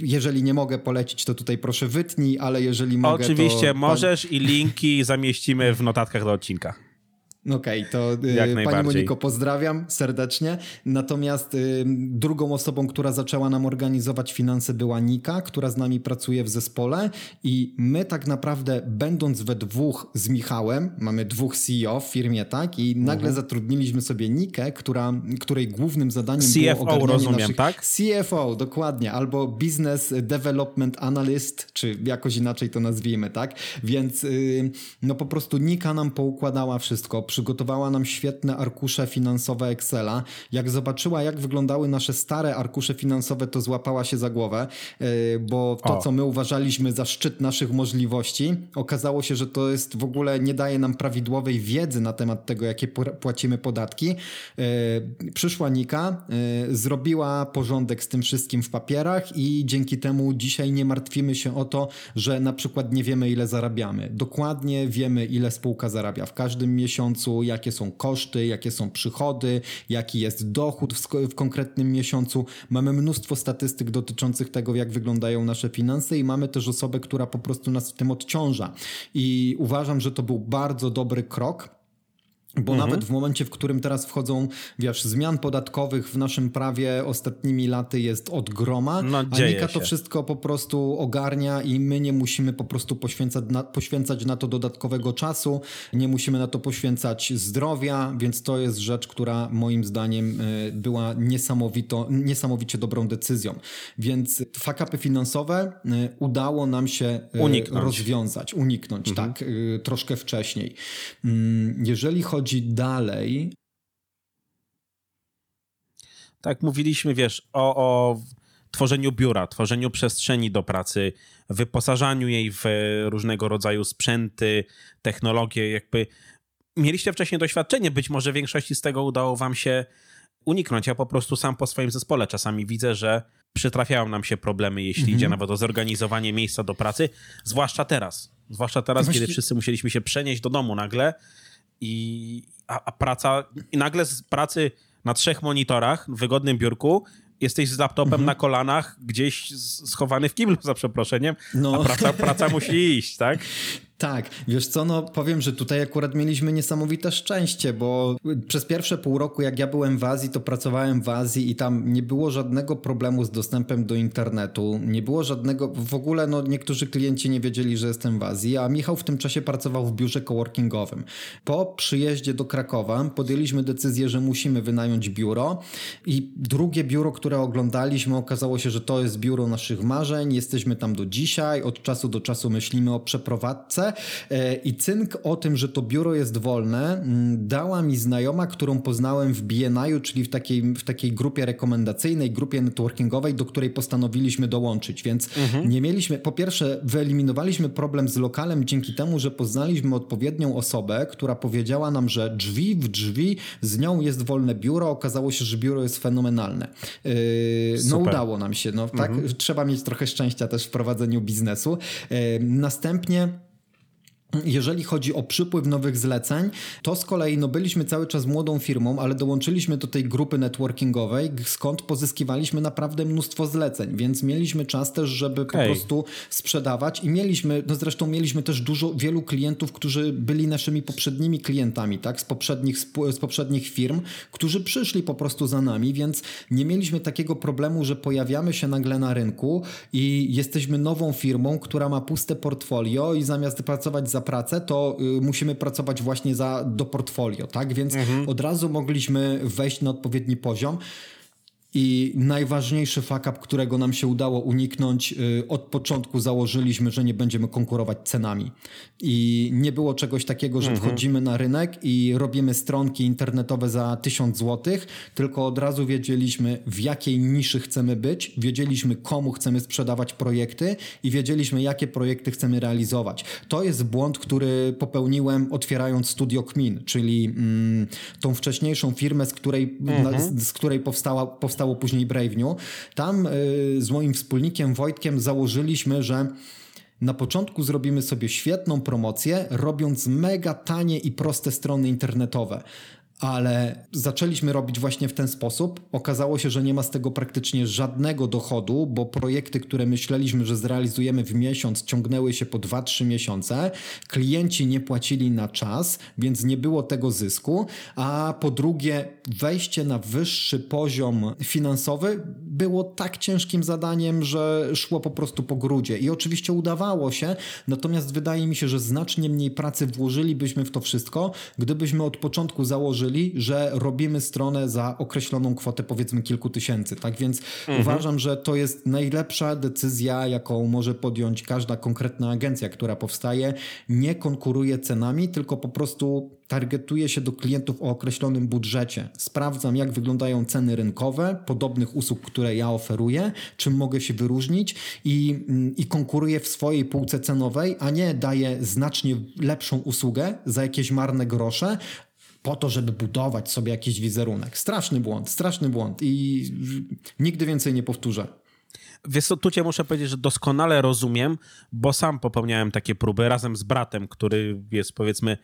Speaker 2: jeżeli nie mogę polecić, to tutaj proszę wytnij, ale jeżeli mogę,
Speaker 1: Oczywiście to... możesz i linki zamieścimy w notatkach do odcinka.
Speaker 2: Okej, okay, to y, Pani Moniko pozdrawiam serdecznie. Natomiast y, drugą osobą, która zaczęła nam organizować finanse była Nika, która z nami pracuje w zespole i my tak naprawdę będąc we dwóch z Michałem, mamy dwóch CEO w firmie, tak? I nagle mhm. zatrudniliśmy sobie Nikę, która, której głównym zadaniem
Speaker 1: CFO, było rozumiem, naszych... tak?
Speaker 2: CFO, dokładnie, albo Business Development Analyst, czy jakoś inaczej to nazwijmy, tak? Więc y, no po prostu Nika nam poukładała wszystko, przygotowała nam świetne arkusze finansowe Excela. Jak zobaczyła, jak wyglądały nasze stare arkusze finansowe, to złapała się za głowę, e, bo to, o. co my uważaliśmy za szczyt naszych możliwości, okazało się, że to jest w ogóle nie daje nam prawidłowej wiedzy na temat tego, jakie płacimy podatki. E, przyszła Nika, e, zrobiła porządek z tym wszystkim w papierach i dzięki temu dzisiaj nie martwimy się o to, że na przykład nie wiemy, ile zarabiamy. Dokładnie wiemy, ile spółka zarabia w każdym miesiącu miesiącu, jakie są koszty, jakie są przychody, jaki jest dochód w, w konkretnym miesiącu. Mamy mnóstwo statystyk dotyczących tego, jak wyglądają nasze finanse i mamy też osobę, która po prostu nas w tym odciąża. I uważam, że to był bardzo dobry krok bo mhm. nawet w momencie, w którym teraz wchodzą, wiesz, zmian podatkowych w naszym prawie ostatnimi laty jest od groma, no, Anika to wszystko po prostu ogarnia i my nie musimy po prostu poświęcać na, poświęcać na to dodatkowego czasu, nie musimy na to poświęcać zdrowia, więc to jest rzecz, która moim zdaniem y, była niesamowito, niesamowicie dobrą decyzją. Więc fakapy finansowe y, udało nam się y, uniknąć. rozwiązać, uniknąć, mhm. tak, troszkę wcześniej. Mm, jeżeli chodzi chodzi dalej.
Speaker 1: Tak, mówiliśmy, wiesz, o, o tworzeniu biura, tworzeniu przestrzeni do pracy, wyposażaniu jej w różnego rodzaju sprzęty, technologie, jakby mieliście wcześniej doświadczenie, być może większości z tego udało wam się uniknąć. Ja po prostu sam po swoim zespole czasami widzę, że przytrafiają nam się problemy, jeśli mhm. idzie nawet o zorganizowanie miejsca do pracy, zwłaszcza teraz. Zwłaszcza teraz, Właśnie... kiedy wszyscy musieliśmy się przenieść do domu nagle i, a, a praca, i nagle z pracy na trzech monitorach w wygodnym biurku jesteś z laptopem mhm. na kolanach, gdzieś schowany w kiblu, za przeproszeniem, no. a praca, praca musi iść, tak?
Speaker 2: Tak, wiesz co, no powiem, że tutaj akurat mieliśmy niesamowite szczęście, bo przez pierwsze pół roku, jak ja byłem w Azji, to pracowałem w Azji i tam nie było żadnego problemu z dostępem do internetu, nie było żadnego, w ogóle no niektórzy klienci nie wiedzieli, że jestem w Azji, a Michał w tym czasie pracował w biurze coworkingowym. Po przyjeździe do Krakowa podjęliśmy decyzję, że musimy wynająć biuro i drugie biuro, które oglądaliśmy, okazało się, że to jest biuro naszych marzeń, jesteśmy tam do dzisiaj, od czasu do czasu myślimy o przeprowadzce, pracę e, i cynk o tym, że to biuro jest wolne, mm, dała mi znajoma, którą poznałem w BNI, czyli w takiej, w takiej grupie rekomendacyjnej, grupie networkingowej, do której postanowiliśmy dołączyć, więc mhm. nie mieliśmy, po pierwsze wyeliminowaliśmy problem z lokalem dzięki temu, że poznaliśmy odpowiednią osobę, która powiedziała nam, że drzwi w drzwi, z nią jest wolne biuro, okazało się, że biuro jest fenomenalne. Yy, no udało nam się, no tak, mhm. trzeba mieć trochę szczęścia też w prowadzeniu biznesu. Yy, następnie jeżeli chodzi o przypływ nowych zleceń, to z kolei no, byliśmy cały czas młodą firmą, ale dołączyliśmy do tej grupy networkingowej, skąd pozyskiwaliśmy naprawdę mnóstwo zleceń, więc mieliśmy czas też, żeby okay. po prostu sprzedawać i mieliśmy, no zresztą mieliśmy też dużo, wielu klientów, którzy byli naszymi poprzednimi klientami, tak, z poprzednich, z poprzednich firm, którzy przyszli po prostu za nami, więc nie mieliśmy takiego problemu, że pojawiamy się nagle na rynku i jesteśmy nową firmą, która ma puste portfolio i zamiast pracować za pracę, to y, musimy pracować właśnie za, do portfolio, tak? Więc mhm. od razu mogliśmy wejść na odpowiedni poziom. I najważniejszy fuck up, którego nam się udało uniknąć, y, od początku założyliśmy, że nie będziemy konkurować cenami. I nie było czegoś takiego, że mhm. wchodzimy na rynek i robimy stronki internetowe za 1000 zł, tylko od razu wiedzieliśmy, w jakiej niszy chcemy być, wiedzieliśmy, komu chcemy sprzedawać projekty i wiedzieliśmy, jakie projekty chcemy realizować. To jest błąd, który popełniłem otwierając Studio Kmin, czyli mm, tą wcześniejszą firmę, z której, mhm. na, z, z której powstała, powstała powstało później Brave New. Tam y, z moim wspólnikiem Wojtkiem założyliśmy, że na początku zrobimy sobie świetną promocję, robiąc mega tanie i proste strony internetowe ale zaczęliśmy robić właśnie w ten sposób. Okazało się, że nie ma z tego praktycznie żadnego dochodu, bo projekty, które myśleliśmy, że zrealizujemy w miesiąc, ciągnęły się po 2-3 miesiące. Klienci nie płacili na czas, więc nie było tego zysku. A po drugie, wejście na wyższy poziom finansowy było tak ciężkim zadaniem, że szło po prostu po grudzie. I oczywiście udawało się, natomiast wydaje mi się, że znacznie mniej pracy włożylibyśmy w to wszystko, gdybyśmy od początku założyli, że robimy stronę za określoną kwotę powiedzmy kilku tysięcy. Tak więc mhm. uważam, że to jest najlepsza decyzja, jaką może podjąć każda konkretna agencja, która powstaje. Nie konkuruje cenami, tylko po prostu targetuje się do klientów o określonym budżecie. Sprawdzam, jak wyglądają ceny rynkowe podobnych usług, które ja oferuję, czym mogę się wyróżnić i, mm, i konkuruję w swojej półce cenowej, a nie daję znacznie lepszą usługę za jakieś marne grosze, po to, żeby budować sobie jakiś wizerunek. Straszny błąd, straszny błąd i nigdy więcej nie powtórzę.
Speaker 1: Wiesz co, tu cię muszę powiedzieć, że doskonale rozumiem, bo sam popełniałem takie próby razem z bratem, który jest powiedzmy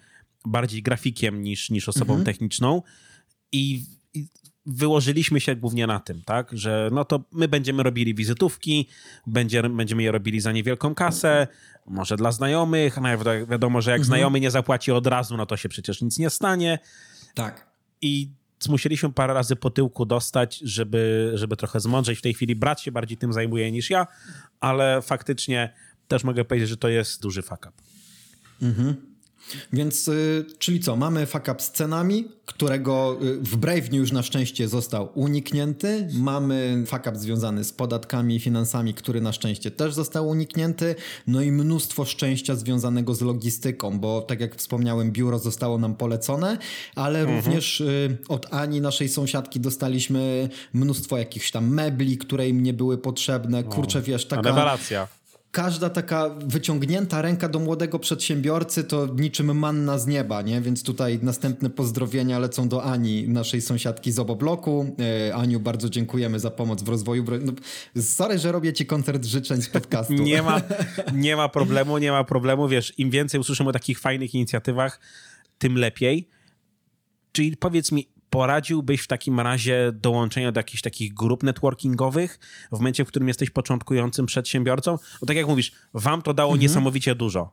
Speaker 1: bardziej grafikiem niż, niż osobą mhm. techniczną i, i wyłożyliśmy się głównie na tym, tak, że no to my będziemy robili wizytówki, będzie, będziemy je robili za niewielką kasę, może dla znajomych, no wiadomo, że jak mhm. znajomy nie zapłaci od razu, no to się przecież nic nie stanie.
Speaker 2: Tak.
Speaker 1: I musieliśmy parę razy po tyłku dostać, żeby, żeby trochę zmądrzeć. W tej chwili brat się bardziej tym zajmuje niż ja, ale faktycznie też mogę powiedzieć, że to jest duży fuck up. Mhm.
Speaker 2: Więc, y, czyli co, mamy fuck up z cenami, którego y, w Brave już na szczęście został uniknięty. Mamy fuck up związany z podatkami i finansami, który na szczęście też został uniknięty. No i mnóstwo szczęścia związanego z logistyką, bo tak jak wspomniałem, biuro zostało nam polecone, ale mhm. również y, od Ani, naszej sąsiadki, dostaliśmy mnóstwo jakichś tam mebli, które im nie były potrzebne. Kurczę, wiesz, taka...
Speaker 1: Rewelacja
Speaker 2: każda taka wyciągnięta ręka do młodego przedsiębiorcy to niczym manna z nieba, nie? Więc tutaj następne pozdrowienia lecą do Ani, naszej sąsiadki z obobloku. E, Aniu, bardzo dziękujemy za pomoc w rozwoju. No, sorry, że robię ci koncert życzeń z podcastu.
Speaker 1: Nie ma, nie ma problemu, nie ma problemu. Wiesz, im więcej usłyszymy o takich fajnych inicjatywach, tym lepiej. Czyli powiedz mi, poradziłbyś w takim razie dołączenia do jakichś takich grup networkingowych w momencie, w którym jesteś początkującym przedsiębiorcą? Bo tak jak mówisz, wam to dało mhm. niesamowicie dużo.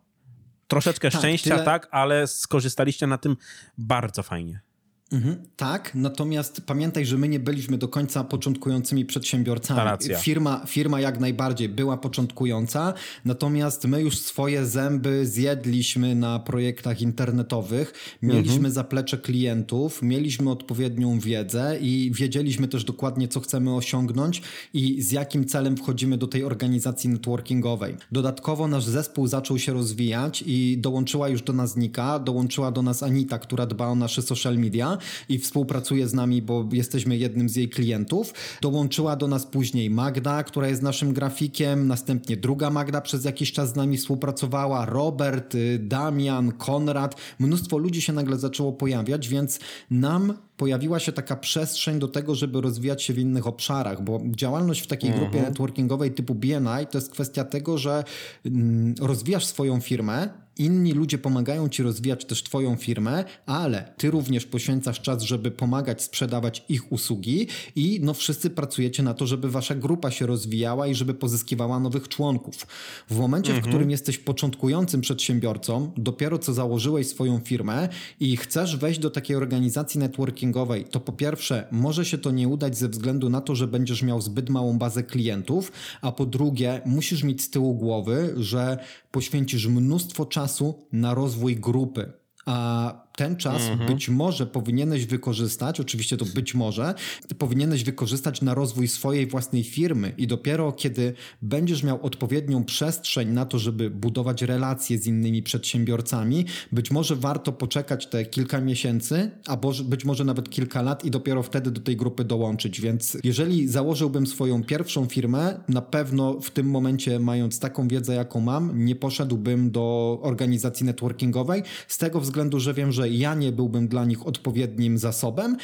Speaker 1: Troszeczkę tak, szczęścia, tyle... tak, ale skorzystaliście na tym bardzo fajnie.
Speaker 2: Mhm, tak, natomiast pamiętaj, że my nie byliśmy do końca początkującymi przedsiębiorcami. Firma, firma jak najbardziej była początkująca, natomiast my już swoje zęby zjedliśmy na projektach internetowych, mieliśmy mhm. zaplecze klientów, mieliśmy odpowiednią wiedzę i wiedzieliśmy też dokładnie, co chcemy osiągnąć i z jakim celem wchodzimy do tej organizacji networkingowej. Dodatkowo nasz zespół zaczął się rozwijać i dołączyła już do nas Nika, dołączyła do nas Anita, która dba o nasze social media i współpracuje z nami, bo jesteśmy jednym z jej klientów. Dołączyła do nas później Magda, która jest naszym grafikiem, następnie druga Magda przez jakiś czas z nami współpracowała, Robert, y, Damian, Konrad. Mnóstwo ludzi się nagle zaczęło pojawiać, więc nam pojawiła się taka przestrzeń do tego, żeby rozwijać się w innych obszarach, bo działalność w takiej grupie mhm. networkingowej typu BNI to jest kwestia tego, że mm, rozwijasz swoją firmę, inni ludzie pomagają ci rozwijać też Twoją firmę, ale Ty również poświęcasz czas, żeby pomagać sprzedawać ich usługi i no wszyscy pracujecie na to, żeby Wasza grupa się rozwijała i żeby pozyskiwała nowych członków. W momencie, mhm. w którym jesteś początkującym przedsiębiorcą, dopiero co założyłeś swoją firmę i chcesz wejść do takiej organizacji networkingowej, to po pierwsze może się to nie udać ze względu na to, że będziesz miał zbyt małą bazę klientów, a po drugie musisz mieć z tyłu głowy, że poświęcisz mnóstwo czasu na rozwój grupy. A ten czas mhm. być może powinieneś wykorzystać, oczywiście to być może, powinieneś wykorzystać na rozwój swojej własnej firmy i dopiero kiedy będziesz miał odpowiednią przestrzeń na to, żeby budować relacje z innymi przedsiębiorcami, być może warto poczekać te kilka miesięcy, albo być może nawet kilka lat i dopiero wtedy do tej grupy dołączyć. Więc jeżeli założyłbym swoją pierwszą firmę, na pewno w tym momencie, mając taką wiedzę, jaką mam, nie poszedłbym do organizacji networkingowej, z tego względu, że wiem, że ja nie byłbym dla nich odpowiednim zasobem.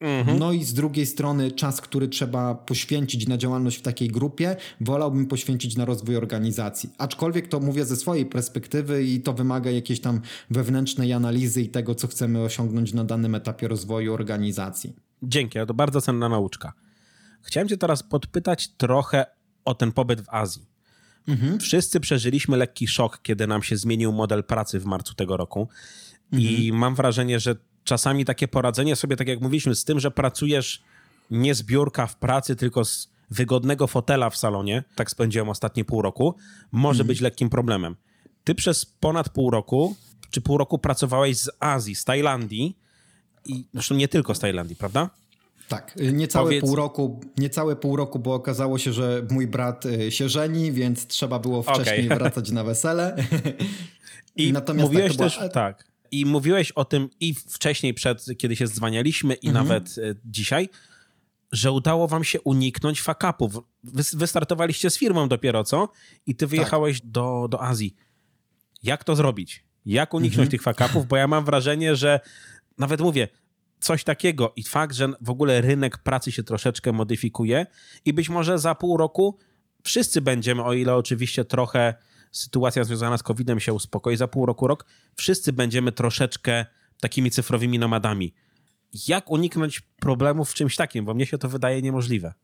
Speaker 2: Mhm. No i z drugiej strony czas, który trzeba poświęcić na działalność w takiej grupie, wolałbym poświęcić na rozwój organizacji. Aczkolwiek to mówię ze swojej perspektywy i to wymaga jakiejś tam wewnętrznej analizy i tego, co chcemy osiągnąć na danym etapie rozwoju organizacji.
Speaker 1: Dzięki, to bardzo cenna nauczka. Chciałem cię teraz podpytać trochę o ten pobyt w Azji. Mhm. Wszyscy przeżyliśmy lekki szok, kiedy nam się zmienił model pracy w marcu tego roku. I mhm. mam wrażenie, że czasami takie poradzenie sobie, tak jak mówiliśmy, z tym, że pracujesz nie z biurka w pracy, tylko z wygodnego fotela w salonie, tak spędziłem ostatnie pół roku, może mhm. być lekkim problemem. Ty przez ponad pół roku, czy pół roku pracowałeś z Azji, z Tajlandii i zresztą nie tylko z Tajlandii, prawda?
Speaker 2: Tak, niecałe Powiedz... pół roku, niecałe pół roku, bo okazało się, że mój brat y, się żeni, więc trzeba było wcześniej okay. wracać na wesele.
Speaker 1: I Natomiast mówiłeś tak, też, tak, i mówiłeś o tym i wcześniej, przed, kiedy się zwanialiśmy, i mhm. nawet e, dzisiaj, że udało wam się uniknąć fakapów. Wy, wystartowaliście z firmą dopiero, co? I ty wyjechałeś tak. do, do Azji. Jak to zrobić? Jak uniknąć mhm. tych fakapów? Bo ja mam wrażenie, że nawet mówię, coś takiego i fakt, że w ogóle rynek pracy się troszeczkę modyfikuje i być może za pół roku wszyscy będziemy, o ile oczywiście trochę sytuacja związana z COVID-em się uspokoi, za pół roku, rok, wszyscy będziemy troszeczkę takimi cyfrowymi nomadami. Jak uniknąć problemów w czymś takim? Bo mnie się to wydaje niemożliwe.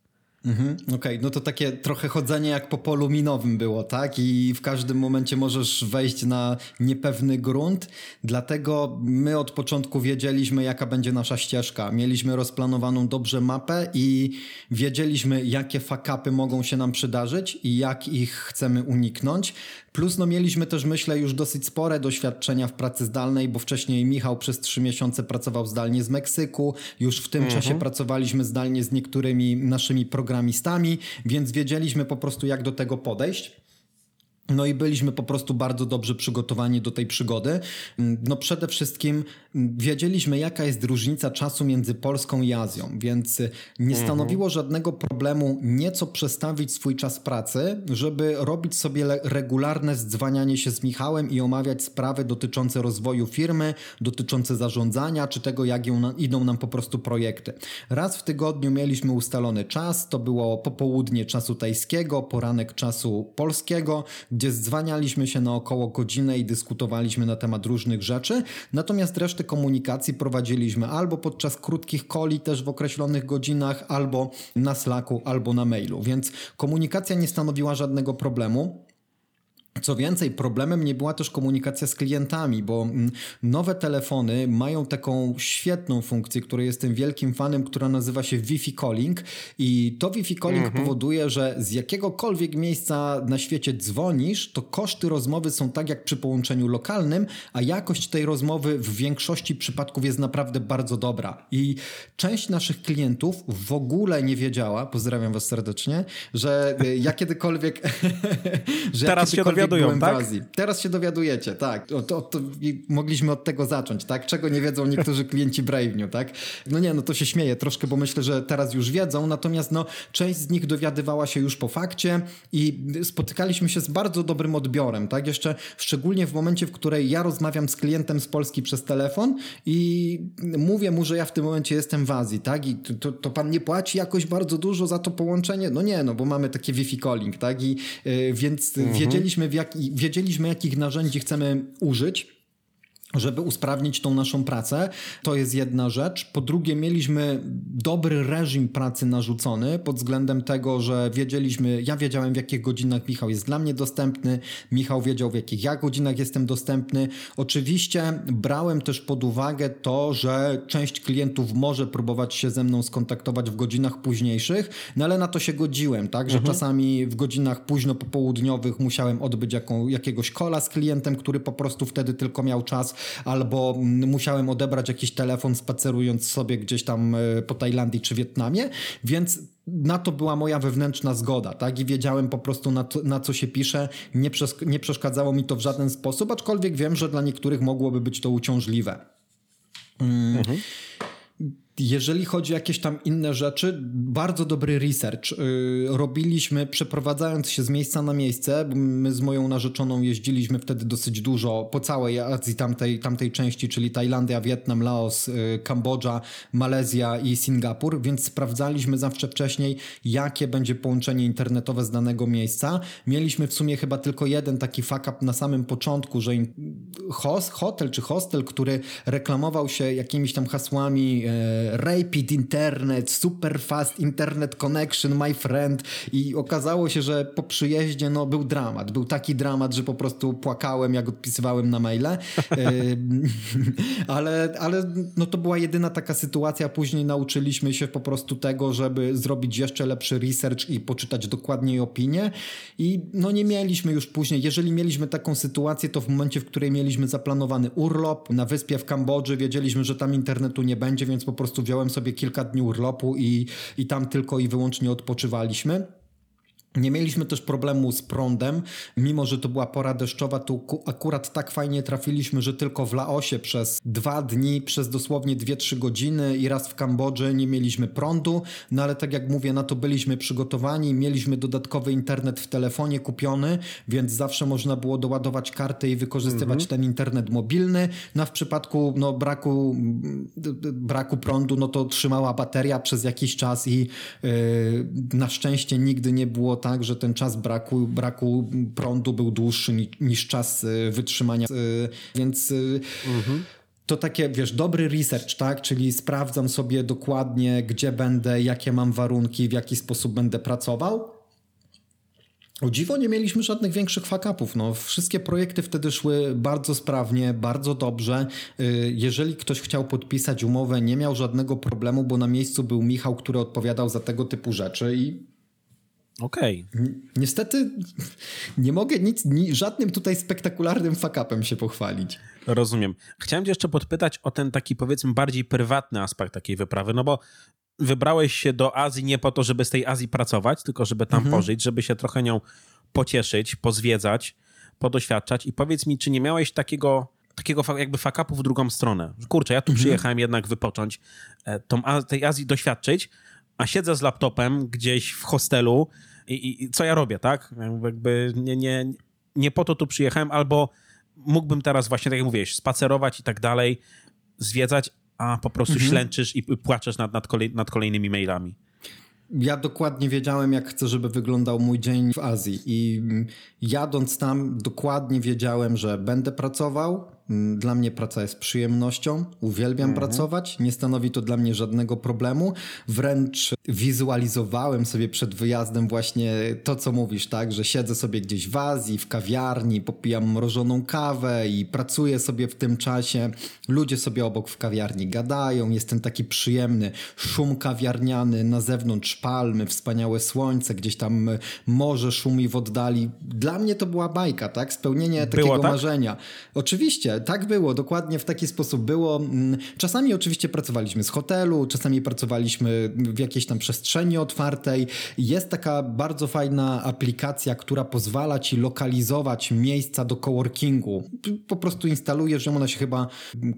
Speaker 2: Mhm, Okej, okay. no to takie trochę chodzenie jak po polu minowym było, tak? I w każdym momencie możesz wejść na niepewny grunt. Dlatego my od początku wiedzieliśmy, jaka będzie nasza ścieżka. Mieliśmy rozplanowaną dobrze mapę i wiedzieliśmy, jakie fakapy mogą się nam przydarzyć i jak ich chcemy uniknąć. Plus no mieliśmy też, myślę, już dosyć spore doświadczenia w pracy zdalnej, bo wcześniej Michał przez trzy miesiące pracował zdalnie z Meksyku. Już w tym mhm. czasie pracowaliśmy zdalnie z niektórymi naszymi programistami, więc wiedzieliśmy po prostu, jak do tego podejść. No i byliśmy po prostu bardzo dobrze przygotowani do tej przygody. No przede wszystkim wiedzieliśmy, jaka jest różnica czasu między Polską i Azją, więc nie mhm. stanowiło żadnego problemu nieco przestawić swój czas pracy, żeby robić sobie regularne zdzwanianie się z Michałem i omawiać sprawy dotyczące rozwoju firmy, dotyczące zarządzania, czy tego, jak idą nam po prostu projekty. Raz w tygodniu mieliśmy ustalony czas, to było popołudnie czasu tajskiego, poranek czasu polskiego, gdzie zdzwanialiśmy się na około godzinę i dyskutowaliśmy na temat różnych rzeczy, natomiast resztę komunikacji prowadziliśmy albo podczas krótkich koli też w określonych godzinach, albo na Slacku, albo na mailu, więc komunikacja nie stanowiła żadnego problemu. Co więcej, problemem nie była też komunikacja z klientami, bo mm, nowe telefony mają taką świetną funkcję, której jestem wielkim fanem, która nazywa się Wi-Fi Calling i to Wi-Fi Calling mhm. powoduje, że z jakiegokolwiek miejsca na świecie dzwonisz, to koszty rozmowy są tak jak przy połączeniu lokalnym, a jakość tej rozmowy w większości przypadków jest naprawdę bardzo dobra. I część naszych klientów w ogóle nie wiedziała, pozdrawiam was serdecznie, że ja kiedykolwiek...
Speaker 1: że Teraz ja kiedykolwiek dowiadują, tak?
Speaker 2: Azji. Teraz się dowiadujecie, tak. O, to, to, mogliśmy od tego zacząć, tak? Czego nie wiedzą niektórzy klienci Brave'niu, tak? No nie, no to się śmieję troszkę, bo myślę, że teraz już wiedzą, natomiast no, część z nich dowiadywała się już po fakcie i spotykaliśmy się z bardzo dobrym odbiorem, tak? Jeszcze szczególnie w momencie, w której ja rozmawiam z klientem z Polski przez telefon i mówię mu, że ja w tym momencie jestem w Azji, tak? I to, to pan nie płaci jakoś bardzo dużo za to połączenie? No nie, no bo mamy takie Wi-Fi calling, tak? I yy, więc mhm. wiedzieliśmy jak, wiedzieliśmy, jakich narzędzi chcemy użyć żeby usprawnić tą naszą pracę. To jest jedna rzecz. Po drugie, mieliśmy dobry reżim pracy narzucony pod względem tego, że wiedzieliśmy, ja wiedziałem w jakich godzinach Michał jest dla mnie dostępny, Michał wiedział w jakich ja godzinach jestem dostępny. Oczywiście brałem też pod uwagę to, że część klientów może próbować się ze mną skontaktować w godzinach późniejszych, no ale na to się godziłem, tak, że mhm. czasami w godzinach późno popołudniowych musiałem odbyć jaką, jakiegoś kola z klientem, który po prostu wtedy tylko miał czas albo musiałem odebrać jakiś telefon spacerując sobie gdzieś tam e, po Tajlandii czy Wietnamie, więc na to była moja wewnętrzna zgoda, tak? I wiedziałem po prostu na, to, na co się pisze. Nie, nie przeszkadzało mi to w żaden sposób, aczkolwiek wiem, że dla niektórych mogłoby być to uciążliwe. Mm. Mhm. Jeżeli chodzi o jakieś tam inne rzeczy, bardzo dobry research yy, robiliśmy, przeprowadzając się z miejsca na miejsce. My z moją narzeczoną jeździliśmy wtedy dosyć dużo po całej Azji, tamtej, tamtej części, czyli Tajlandia, Wietnam, Laos, yy, Kambodża, Malezja i Singapur, więc sprawdzaliśmy zawsze wcześniej, jakie będzie połączenie internetowe z danego miejsca. Mieliśmy w sumie chyba tylko jeden taki fuck up na samym początku, że host, hotel czy hostel, który reklamował się jakimiś tam hasłami. Yy, rapid internet, super fast internet connection, my friend i okazało się, że po przyjeździe no, był dramat. Był taki dramat, że po prostu płakałem, jak odpisywałem na maile. ale ale no, to była jedyna taka sytuacja. Później nauczyliśmy się po prostu tego, żeby zrobić jeszcze lepszy research i poczytać dokładniej opinię i no nie mieliśmy już później, jeżeli mieliśmy taką sytuację, to w momencie, w której mieliśmy zaplanowany urlop na wyspie w Kambodży, wiedzieliśmy, że tam internetu nie będzie, więc po prostu wziąłem sobie kilka dni urlopu i, i tam tylko i wyłącznie odpoczywaliśmy. Nie mieliśmy też problemu z prądem, mimo że to była pora deszczowa, tu akurat tak fajnie trafiliśmy, że tylko w Laosie przez dwa dni, przez dosłownie 2-3 godziny i raz w Kambodży nie mieliśmy prądu, no ale tak jak mówię, na to byliśmy przygotowani, mieliśmy dodatkowy internet w telefonie kupiony, więc zawsze można było doładować kartę i wykorzystywać mhm. ten internet mobilny. No a w przypadku no, braku, braku prądu, no to trzymała bateria przez jakiś czas i yy, na szczęście nigdy nie było tak, że ten czas braku, braku prądu był dłuższy niż, niż czas e, wytrzymania, e, więc e, mhm. to takie, wiesz, dobry research, tak? Czyli sprawdzam sobie dokładnie, gdzie będę, jakie mam warunki, w jaki sposób będę pracował. O dziwo nie mieliśmy żadnych większych fakapów. No, wszystkie projekty wtedy szły bardzo sprawnie, bardzo dobrze. Jeżeli ktoś chciał podpisać umowę, nie miał żadnego problemu, bo na miejscu był Michał, który odpowiadał za tego typu rzeczy i
Speaker 1: Okej. Okay.
Speaker 2: Niestety nie mogę nic, ni, żadnym tutaj spektakularnym fakapem się pochwalić.
Speaker 1: Rozumiem. Chciałem cię jeszcze podpytać o ten taki powiedzmy bardziej prywatny aspekt takiej wyprawy, no bo wybrałeś się do Azji nie po to, żeby z tej Azji pracować, tylko żeby tam mhm. pożyć, żeby się trochę nią pocieszyć, pozwiedzać, podoświadczać i powiedz mi, czy nie miałeś takiego takiego jakby fakapu w drugą stronę. Kurczę, ja tu mhm. przyjechałem jednak wypocząć, e, tą, tej Azji doświadczyć, a siedzę z laptopem gdzieś w hostelu i, i co ja robię, tak? Jakby nie, nie, nie po to tu przyjechałem, albo mógłbym teraz właśnie, tak jak mówiłeś, spacerować i tak dalej, zwiedzać, a po prostu mhm. ślęczysz i płaczesz nad, nad, kolej, nad kolejnymi mailami.
Speaker 2: Ja dokładnie wiedziałem, jak chcę, żeby wyglądał mój dzień w Azji. I jadąc tam, dokładnie wiedziałem, że będę pracował, Mm, dla mnie praca jest przyjemnością, uwielbiam mhm. pracować, nie stanowi to dla mnie żadnego problemu. Wręcz wizualizowałem sobie przed wyjazdem właśnie to, co mówisz, tak, że siedzę sobie gdzieś w Azji, w kawiarni, popijam mrożoną kawę i pracuję sobie w tym czasie. Ludzie sobie obok w kawiarni gadają, jest ten taki przyjemny szum kawiarniany, na zewnątrz palmy, wspaniałe słońce, gdzieś tam morze szumi w oddali. Dla mnie to była bajka, tak? Spełnienie było takiego tak? marzenia. Oczywiście, tak było, dokładnie w taki sposób było. Mm, czasami oczywiście pracowaliśmy z hotelu, czasami pracowaliśmy w jakiejś tam przestrzeni otwartej. Jest taka bardzo fajna aplikacja, która pozwala ci lokalizować miejsca do coworkingu. Po prostu instalujesz ją, ona się chyba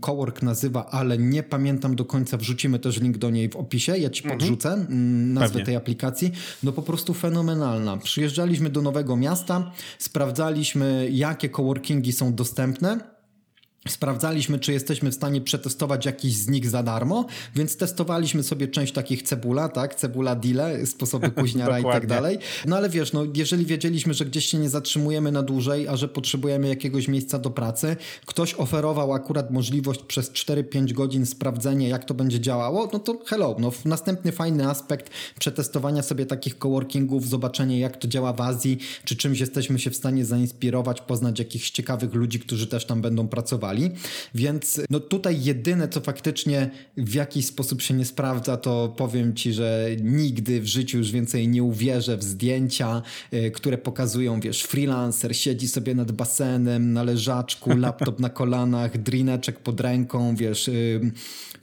Speaker 2: cowork nazywa, ale nie pamiętam do końca. Wrzucimy też link do niej w opisie, ja ci mhm. podrzucę mhm. nazwę Pewnie. tej aplikacji. No po prostu fenomenalna. Przyjeżdżaliśmy do nowego miasta, sprawdzaliśmy jakie coworkingi są dostępne Sprawdzaliśmy, czy jesteśmy w stanie przetestować jakiś z nich za darmo, więc testowaliśmy sobie część takich cebula, tak? Cebula dile, sposoby kuźniara i tak dalej. No ale wiesz, no, jeżeli wiedzieliśmy, że gdzieś się nie zatrzymujemy na dłużej, a że potrzebujemy jakiegoś miejsca do pracy, ktoś oferował akurat możliwość przez 4-5 godzin sprawdzenia, jak to będzie działało, no to hello, no następny fajny aspekt przetestowania sobie takich coworkingów, zobaczenie jak to działa w Azji, czy czymś jesteśmy się w stanie zainspirować, poznać jakichś ciekawych ludzi, którzy też tam będą pracowali więc no tutaj jedyne, co faktycznie w jakiś sposób się nie sprawdza, to powiem ci, że nigdy w życiu już więcej nie uwierzę w zdjęcia, y, które pokazują, wiesz, freelancer siedzi sobie nad basenem, na leżaczku, laptop na kolanach, drineczek pod ręką, wiesz, y,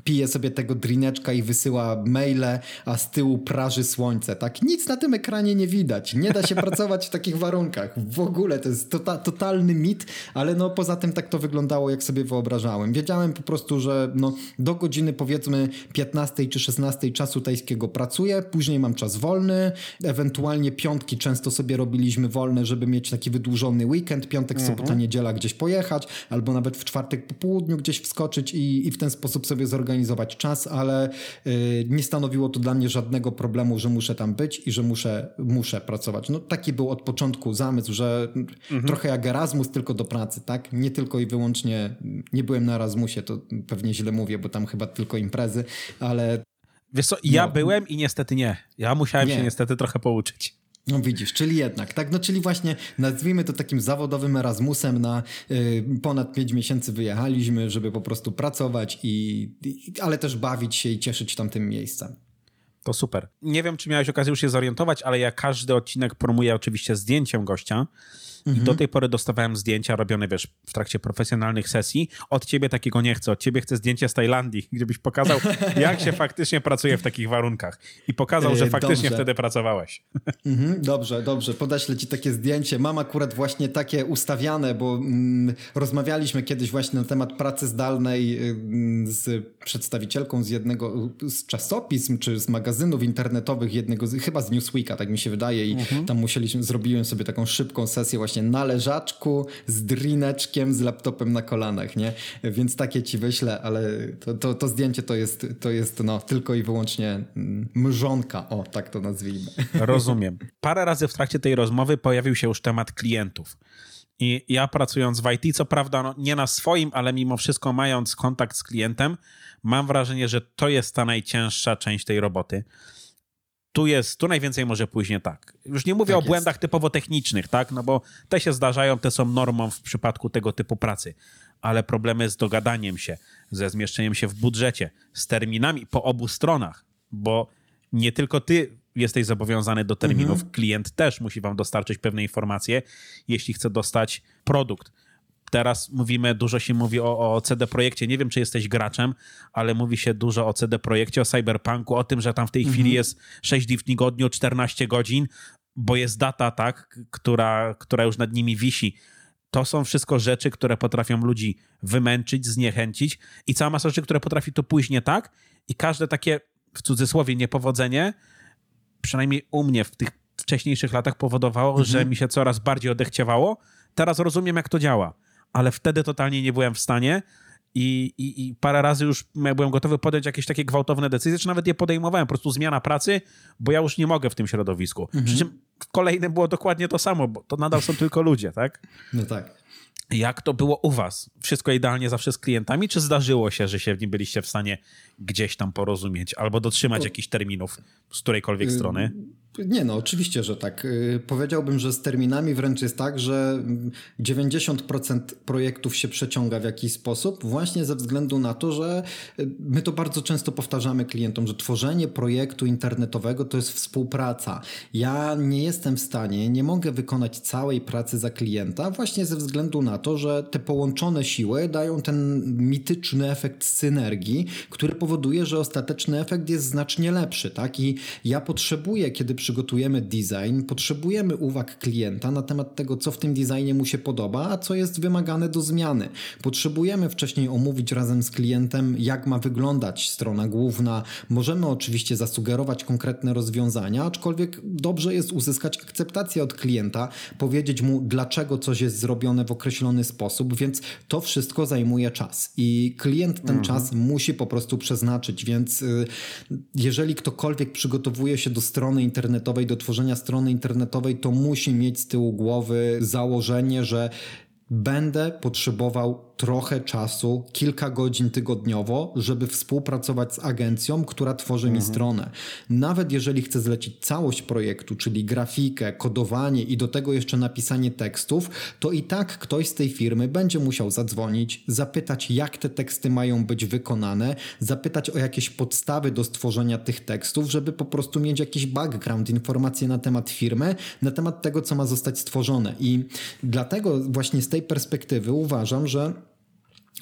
Speaker 2: pije sobie tego drineczka i wysyła maile, a z tyłu praży słońce, tak? Nic na tym ekranie nie widać. Nie da się pracować w takich warunkach. W ogóle to jest tota totalny mit, ale no poza tym tak to wyglądało, jak sobie wyobrażałem. Wiedziałem po prostu, że no do godziny powiedzmy 15 czy 16 czasu tajskiego pracuję, później mam czas wolny, ewentualnie piątki często sobie robiliśmy wolne, żeby mieć taki wydłużony weekend, piątek, mhm. sobota, niedziela gdzieś pojechać, albo nawet w czwartek po południu gdzieś wskoczyć i, i w ten sposób sobie zorganizować zorganizować czas, ale y, nie stanowiło to dla mnie żadnego problemu, że muszę tam być i że muszę, muszę pracować. No taki był od początku zamysł, że mhm. trochę jak Erasmus, tylko do pracy, tak? Nie tylko i wyłącznie, nie byłem na Erasmusie, to pewnie źle mówię, bo tam chyba tylko imprezy, ale...
Speaker 1: Wiesz co, ja no. byłem i niestety nie. Ja musiałem nie. się niestety trochę pouczyć.
Speaker 2: No widzisz, czyli jednak, tak? No czyli właśnie nazwijmy to takim zawodowym Erasmusem na y, ponad 5 miesięcy wyjechaliśmy, żeby po prostu pracować i, i, ale też bawić się i cieszyć tamtym miejscem.
Speaker 1: To super. Nie wiem, czy miałeś okazję już się zorientować, ale ja każdy odcinek promuję oczywiście zdjęciem gościa. Mhm. I do tej pory dostawałem zdjęcia robione, wiesz, w trakcie profesjonalnych sesji. Od ciebie takiego nie chcę. Od ciebie chcę zdjęcie z Tajlandii, gdybyś pokazał, jak się faktycznie pracuje w takich warunkach. I pokazał, że faktycznie dobrze. wtedy pracowałeś.
Speaker 2: Mhm, dobrze, dobrze. Podeślę ci takie zdjęcie. Mam akurat właśnie takie ustawiane, bo mm, rozmawialiśmy kiedyś właśnie na temat pracy zdalnej y, z przedstawicielką z jednego z czasopism, czy z magazynów internetowych, jednego z, chyba z Newsweeka, tak mi się wydaje. I mhm. tam musieliśmy, zrobiłem sobie taką szybką sesję właśnie właśnie na leżaczku z drineczkiem, z laptopem na kolanach, nie? Więc takie ci wyślę, ale to, to, to zdjęcie to jest, to jest no, tylko i wyłącznie mm, mrzonka, o tak to nazwijmy.
Speaker 1: Rozumiem. Parę razy w trakcie tej rozmowy pojawił się już temat klientów. I ja pracując w IT, co prawda no, nie na swoim, ale mimo wszystko mając kontakt z klientem, mam wrażenie, że to jest ta najcięższa część tej roboty tu jest, tu najwięcej może później tak. Już nie mówię tak o błędach jest. typowo technicznych, tak, no bo te się zdarzają, te są normą w przypadku tego typu pracy, ale problemy z dogadaniem się, ze zmieszczeniem się w budżecie, z terminami po obu stronach, bo nie tylko ty jesteś zobowiązany do terminów, mhm. klient też musi wam dostarczyć pewne informacje, jeśli chce dostać produkt. Teraz mówimy, dużo się mówi o, o CD Projekcie. Nie wiem, czy jesteś graczem, ale mówi się dużo o CD Projekcie, o Cyberpunku, o tym, że tam w tej mhm. chwili jest 6 dni w tygodniu, 14 godzin, bo jest data, tak, która, która już nad nimi wisi. To są wszystko rzeczy, które potrafią ludzi wymęczyć, zniechęcić i cała masa rzeczy, które potrafi to później tak i każde takie, w cudzysłowie, niepowodzenie, przynajmniej u mnie w tych wcześniejszych latach powodowało, mhm. że mi się coraz bardziej odechciewało. Teraz rozumiem, jak to działa ale wtedy totalnie nie byłem w stanie. I, i, I, parę razy już byłem gotowy podjąć jakieś takie gwałtowne decyzje, czy nawet je podejmowałem. Po prostu zmiana pracy, bo ja już nie mogę w tym środowisku. Mhm. Przy czym w kolejnym było dokładnie to samo, bo to nadal są tylko ludzie, tak?
Speaker 2: No tak.
Speaker 1: Jak to było u was? Wszystko idealnie zawsze z klientami, czy zdarzyło się, że się nie byliście w stanie gdzieś tam porozumieć albo dotrzymać jakichś terminów z którejkolwiek y, strony?
Speaker 2: Nie no, oczywiście, że tak. Y, powiedziałbym, że z terminami wręcz jest tak, że 90% projektów się przeciąga w jakiś sposób, właśnie ze względu na to, że y, my to bardzo często powtarzamy klientom, że tworzenie projektu internetowego to jest współpraca. Ja nie jestem w stanie, nie mogę wykonać całej pracy za klienta, właśnie ze względu na to, że te połączone siły dają ten mityczny efekt synergii, który powoduje, że ostateczny efekt jest znacznie lepszy. Tak? I ja potrzebuję, kiedy przygotujemy design, potrzebujemy uwag klienta na temat tego, co w tym designie mu się podoba, a co jest wymagane do zmiany. Potrzebujemy wcześniej omówić razem z klientem, jak ma wyglądać strona główna. Możemy oczywiście zasugerować konkretne rozwiązania, aczkolwiek dobrze jest uzyskać akceptację od klienta, powiedzieć mu, dlaczego coś jest zrobione w określony sposób, więc to wszystko zajmuje czas i klient ten mhm. czas musi po prostu przeznaczyć, więc y, jeżeli ktokolwiek przygotowuje się do strony internetowej, internetowej, do tworzenia strony internetowej, to musi mieć z tyłu głowy założenie, że będę potrzebował trochę czasu, kilka godzin tygodniowo, żeby współpracować z agencją, która tworzy mhm. mi stronę. Nawet jeżeli chcę zlecić całość projektu, czyli grafikę, kodowanie i do tego jeszcze napisanie tekstów, to i tak ktoś z tej firmy będzie musiał zadzwonić, zapytać, jak te teksty mają być wykonane, zapytać o jakieś podstawy do stworzenia tych tekstów, żeby po prostu mieć jakiś background, informacje na temat firmy, na temat tego, co ma zostać stworzone. I dlatego właśnie z tej perspektywy uważam, że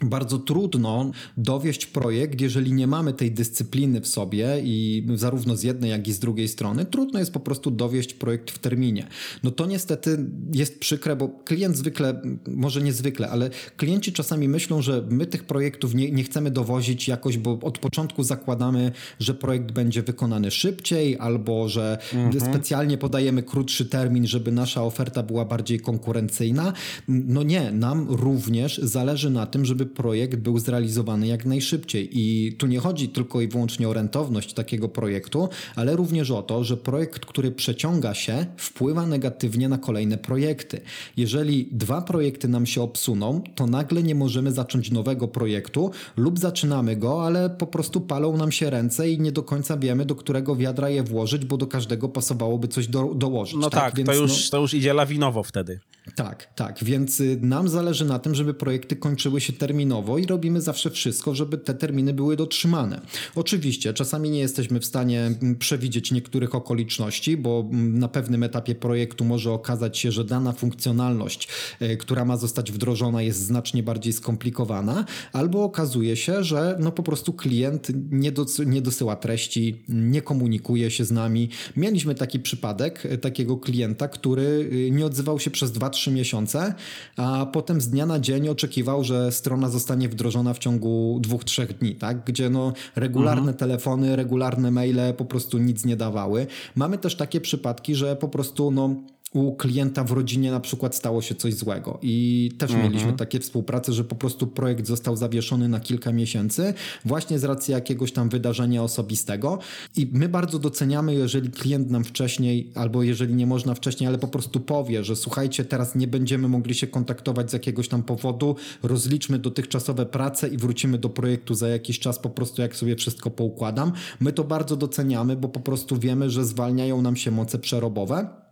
Speaker 2: bardzo trudno dowieść projekt, jeżeli nie mamy tej dyscypliny w sobie i zarówno z jednej, jak i z drugiej strony, trudno jest po prostu dowieść projekt w terminie. No to niestety jest przykre, bo klient zwykle, może niezwykle, ale klienci czasami myślą, że my tych projektów nie, nie chcemy dowozić jakoś, bo od początku zakładamy, że projekt będzie wykonany szybciej albo że mhm. specjalnie podajemy krótszy termin, żeby nasza oferta była bardziej konkurencyjna. No nie, nam również zależy na tym, żeby projekt był zrealizowany jak najszybciej. I tu nie chodzi tylko i wyłącznie o rentowność takiego projektu, ale również o to, że projekt, który przeciąga się, wpływa negatywnie na kolejne projekty. Jeżeli dwa projekty nam się obsuną, to nagle nie możemy zacząć nowego projektu lub zaczynamy go, ale po prostu palą nam się ręce i nie do końca wiemy, do którego wiadra je włożyć, bo do każdego pasowałoby coś do, dołożyć.
Speaker 1: No tak, tak Więc, to, już, no... to już idzie lawinowo wtedy.
Speaker 2: Tak, tak. Więc y, nam zależy na tym, żeby projekty kończyły się terminowo i robimy zawsze wszystko, żeby te terminy były dotrzymane. Oczywiście, czasami nie jesteśmy w stanie mm, przewidzieć niektórych okoliczności, bo mm, na pewnym etapie projektu może okazać się, że dana funkcjonalność, y, która ma zostać wdrożona, jest znacznie bardziej skomplikowana, albo okazuje się, że no po prostu klient nie, dos nie dosyła treści, nie komunikuje się z nami. Mieliśmy taki przypadek y, takiego klienta, który nie odzywał się przez 2-3 trzy miesiące, a potem z dnia na dzień oczekiwał, że strona zostanie wdrożona w ciągu dwóch, trzech dni, tak? Gdzie no regularne mhm. telefony, regularne maile po prostu nic nie dawały. Mamy też takie przypadki, że po prostu no u klienta w rodzinie na przykład stało się coś złego i też mhm. mieliśmy takie współprace, że po prostu projekt został zawieszony na kilka miesięcy właśnie z racji jakiegoś tam wydarzenia osobistego i my bardzo doceniamy, jeżeli klient nam wcześniej albo jeżeli nie można wcześniej, ale po prostu powie, że słuchajcie, teraz nie będziemy mogli się kontaktować z jakiegoś tam powodu, rozliczmy dotychczasowe prace i wrócimy do projektu za jakiś czas po prostu jak sobie wszystko poukładam. My to bardzo doceniamy, bo po prostu wiemy, że zwalniają nam się moce przerobowe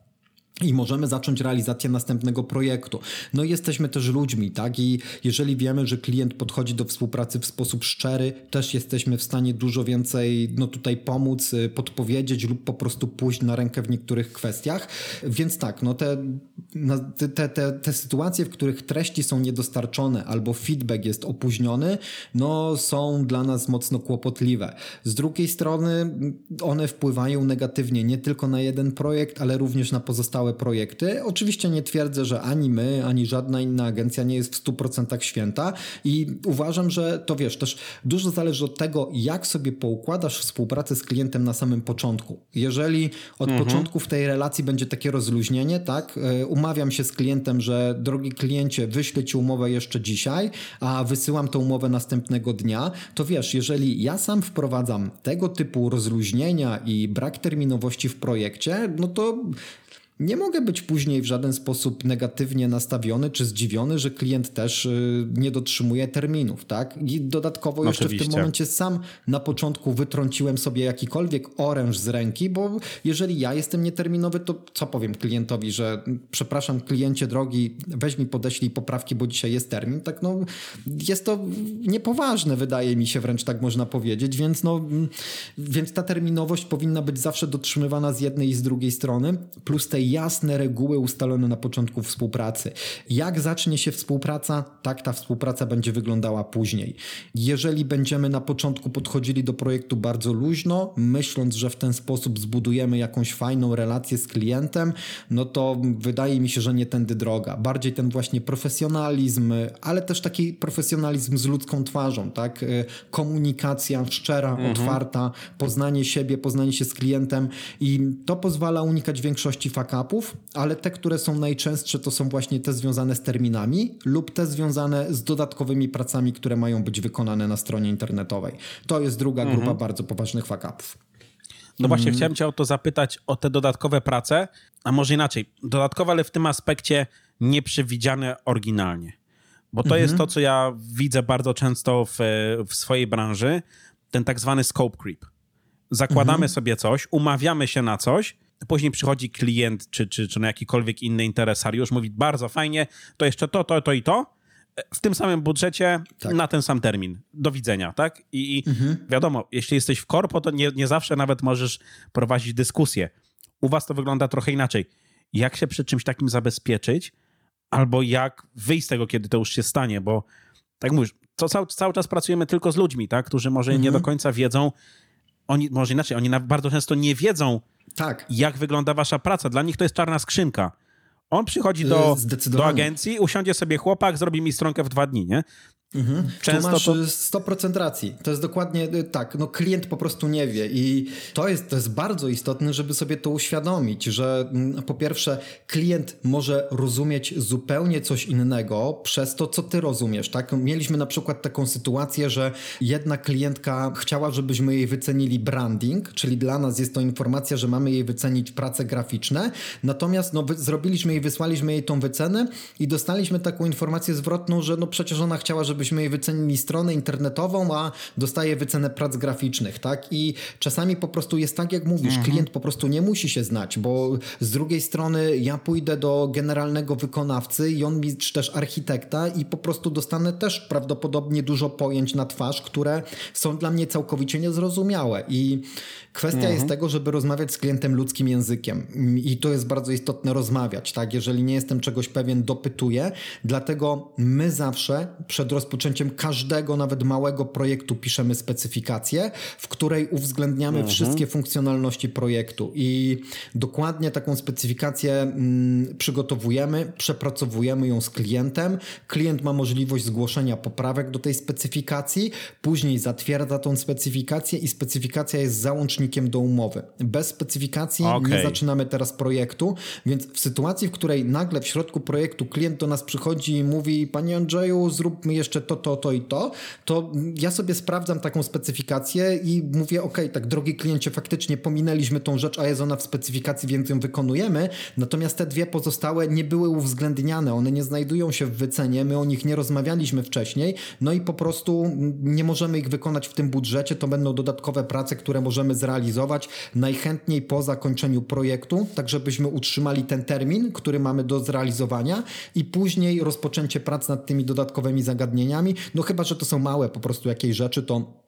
Speaker 2: i możemy zacząć realizację następnego projektu. No i jesteśmy też ludźmi, tak? I jeżeli wiemy, że klient podchodzi do współpracy w sposób szczery, też jesteśmy w stanie dużo więcej, no tutaj pomóc, y, podpowiedzieć lub po prostu pójść na rękę w niektórych kwestiach. Więc tak, no te, te, te, te sytuacje, w których treści są niedostarczone albo feedback jest opóźniony, no są dla nas mocno kłopotliwe. Z drugiej strony one wpływają negatywnie nie tylko na jeden projekt, ale również na pozostałe projekty. Oczywiście nie twierdzę, że ani my, ani żadna inna agencja nie jest w 100% święta i uważam, że to wiesz, też dużo zależy od tego, jak sobie poukładasz współpracę z klientem na samym początku. Jeżeli od mhm. początku w tej relacji będzie takie rozluźnienie, tak, e, umawiam się z klientem, że drogi kliencie, wyślę ci umowę jeszcze dzisiaj, a wysyłam tę umowę następnego dnia, to wiesz, jeżeli ja sam wprowadzam tego typu rozluźnienia i brak terminowości w projekcie, no to nie mogę być później w żaden sposób negatywnie nastawiony czy zdziwiony, że klient też y, nie dotrzymuje terminów, tak? I dodatkowo jeszcze Oczywiście. w tym momencie sam na początku wytrąciłem sobie jakikolwiek oręż z ręki, bo jeżeli ja jestem nieterminowy, to co powiem klientowi, że przepraszam kliencie drogi, weź mi podeślij poprawki, bo dzisiaj jest termin, tak no jest to niepoważne wydaje mi się wręcz tak można powiedzieć, więc no więc ta terminowość powinna być zawsze dotrzymywana z jednej i z drugiej strony, plus tej jasne reguły ustalone na początku współpracy. Jak zacznie się współpraca, tak ta współpraca będzie wyglądała później. Jeżeli będziemy na początku podchodzili do projektu bardzo luźno, myśląc, że w ten sposób zbudujemy jakąś fajną relację z klientem, no to wydaje mi się, że nie tędy droga. Bardziej ten właśnie profesjonalizm, ale też taki profesjonalizm z ludzką twarzą, tak? Komunikacja szczera, mhm. otwarta, poznanie siebie, poznanie się z klientem i to pozwala unikać większości fuck upów, ale te, które są najczęstsze, to są właśnie te związane z terminami lub te związane z dodatkowymi pracami, które mają być wykonane na stronie internetowej. To jest druga mhm. grupa bardzo poważnych fuck upów.
Speaker 1: No właśnie, mm. chciałem cię o to zapytać, o te dodatkowe prace, a może inaczej, dodatkowe, ale w tym aspekcie nieprzewidziane oryginalnie. Bo to jest mhm. to, co ja widzę bardzo często w, w swojej branży, ten tak zwany scope creep. Zakładamy mhm. sobie coś, umawiamy się na coś, Później przychodzi klient czy, czy, czy na jakikolwiek inny interesariusz, mówi bardzo fajnie, to jeszcze to, to, to i to, w tym samym budżecie tak. na ten sam termin. Do widzenia, tak? I, i mhm. wiadomo, jeśli jesteś w korpo, to nie, nie zawsze nawet możesz prowadzić dyskusję. U was to wygląda trochę inaczej. Jak się przed czymś takim zabezpieczyć, albo jak wyjść z tego, kiedy to już się stanie, bo tak mówisz, to cały, cały czas pracujemy tylko z ludźmi, tak? Którzy może mhm. nie do końca wiedzą, oni, może inaczej, oni bardzo często nie wiedzą, tak. jak wygląda wasza praca. Dla nich to jest czarna skrzynka. On przychodzi do, do agencji, usiądzie sobie chłopak, zrobi mi stronkę w dwa dni, nie?
Speaker 2: Mhm. Często tu masz to... 100% racji. To jest dokładnie y, tak. No, klient po prostu nie wie i to jest, to jest bardzo istotne, żeby sobie to uświadomić, że mm, po pierwsze klient może rozumieć zupełnie coś innego przez to, co ty rozumiesz. Tak? Mieliśmy na przykład taką sytuację, że jedna klientka chciała, żebyśmy jej wycenili branding, czyli dla nas jest to informacja, że mamy jej wycenić prace graficzne, natomiast no, zrobiliśmy i wysłaliśmy jej tą wycenę i dostaliśmy taką informację zwrotną, że no przecież ona chciała, żeby żebyśmy jej wycenili stronę internetową, a dostaje wycenę prac graficznych, tak? I czasami po prostu jest tak, jak mówisz, mhm. klient po prostu nie musi się znać, bo z drugiej strony ja pójdę do generalnego wykonawcy i on mi, czy też architekta i po prostu dostanę też prawdopodobnie dużo pojęć na twarz, które są dla mnie całkowicie niezrozumiałe i kwestia mhm. jest tego, żeby rozmawiać z klientem ludzkim językiem i to jest bardzo istotne rozmawiać, tak? Jeżeli nie jestem czegoś pewien, dopytuję, dlatego my zawsze przed rozpoczęciem rozpoczęciem każdego, nawet małego projektu piszemy specyfikację, w której uwzględniamy mhm. wszystkie funkcjonalności projektu i dokładnie taką specyfikację mm, przygotowujemy, przepracowujemy ją z klientem. Klient ma możliwość zgłoszenia poprawek do tej specyfikacji, później zatwierdza tą specyfikację i specyfikacja jest załącznikiem do umowy. Bez specyfikacji okay. nie zaczynamy teraz projektu, więc w sytuacji, w której nagle w środku projektu klient do nas przychodzi i mówi: Panie Andrzeju, zróbmy jeszcze to, to, to i to, to ja sobie sprawdzam taką specyfikację i mówię, ok, tak drogi kliencie, faktycznie pominęliśmy tą rzecz, a jest ona w specyfikacji, więc ją wykonujemy, natomiast te dwie pozostałe nie były uwzględniane, one nie znajdują się w wycenie, my o nich nie rozmawialiśmy wcześniej, no i po prostu nie możemy ich wykonać w tym budżecie, to będą dodatkowe prace, które możemy zrealizować najchętniej po zakończeniu projektu, tak żebyśmy utrzymali ten termin, który mamy do zrealizowania i później rozpoczęcie prac nad tymi dodatkowymi zagadnieniami, no chyba, że to są małe po prostu jakieś rzeczy, to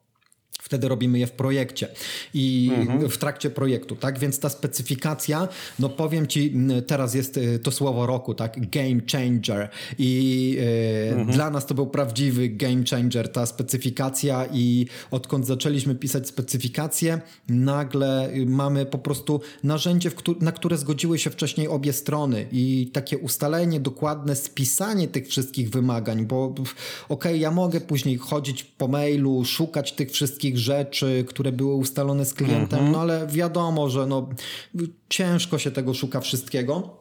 Speaker 2: Wtedy robimy je w projekcie i mhm. w trakcie projektu, tak? Więc ta specyfikacja, no powiem ci, teraz jest y, to słowo roku, tak? Game changer. I y, mhm. dla nas to był prawdziwy game changer, ta specyfikacja i odkąd zaczęliśmy pisać specyfikację, nagle y, mamy po prostu narzędzie, na które zgodziły się wcześniej obie strony i takie ustalenie, dokładne spisanie tych wszystkich wymagań, bo okej, okay, ja mogę później chodzić po mailu, szukać tych wszystkich rzeczy, które były ustalone z klientem, mm -hmm. no ale wiadomo, że no, ciężko się tego szuka wszystkiego.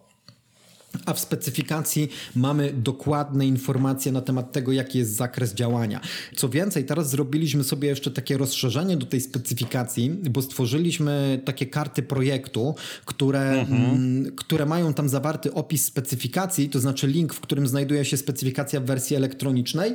Speaker 2: a w specyfikacji mamy dokładne informacje na temat tego, jaki jest zakres działania. Co więcej, teraz zrobiliśmy sobie jeszcze takie rozszerzenie do tej specyfikacji, bo stworzyliśmy takie karty projektu, które, mhm. m, które mają tam zawarty opis specyfikacji, to znaczy link, w którym znajduje się specyfikacja w wersji elektronicznej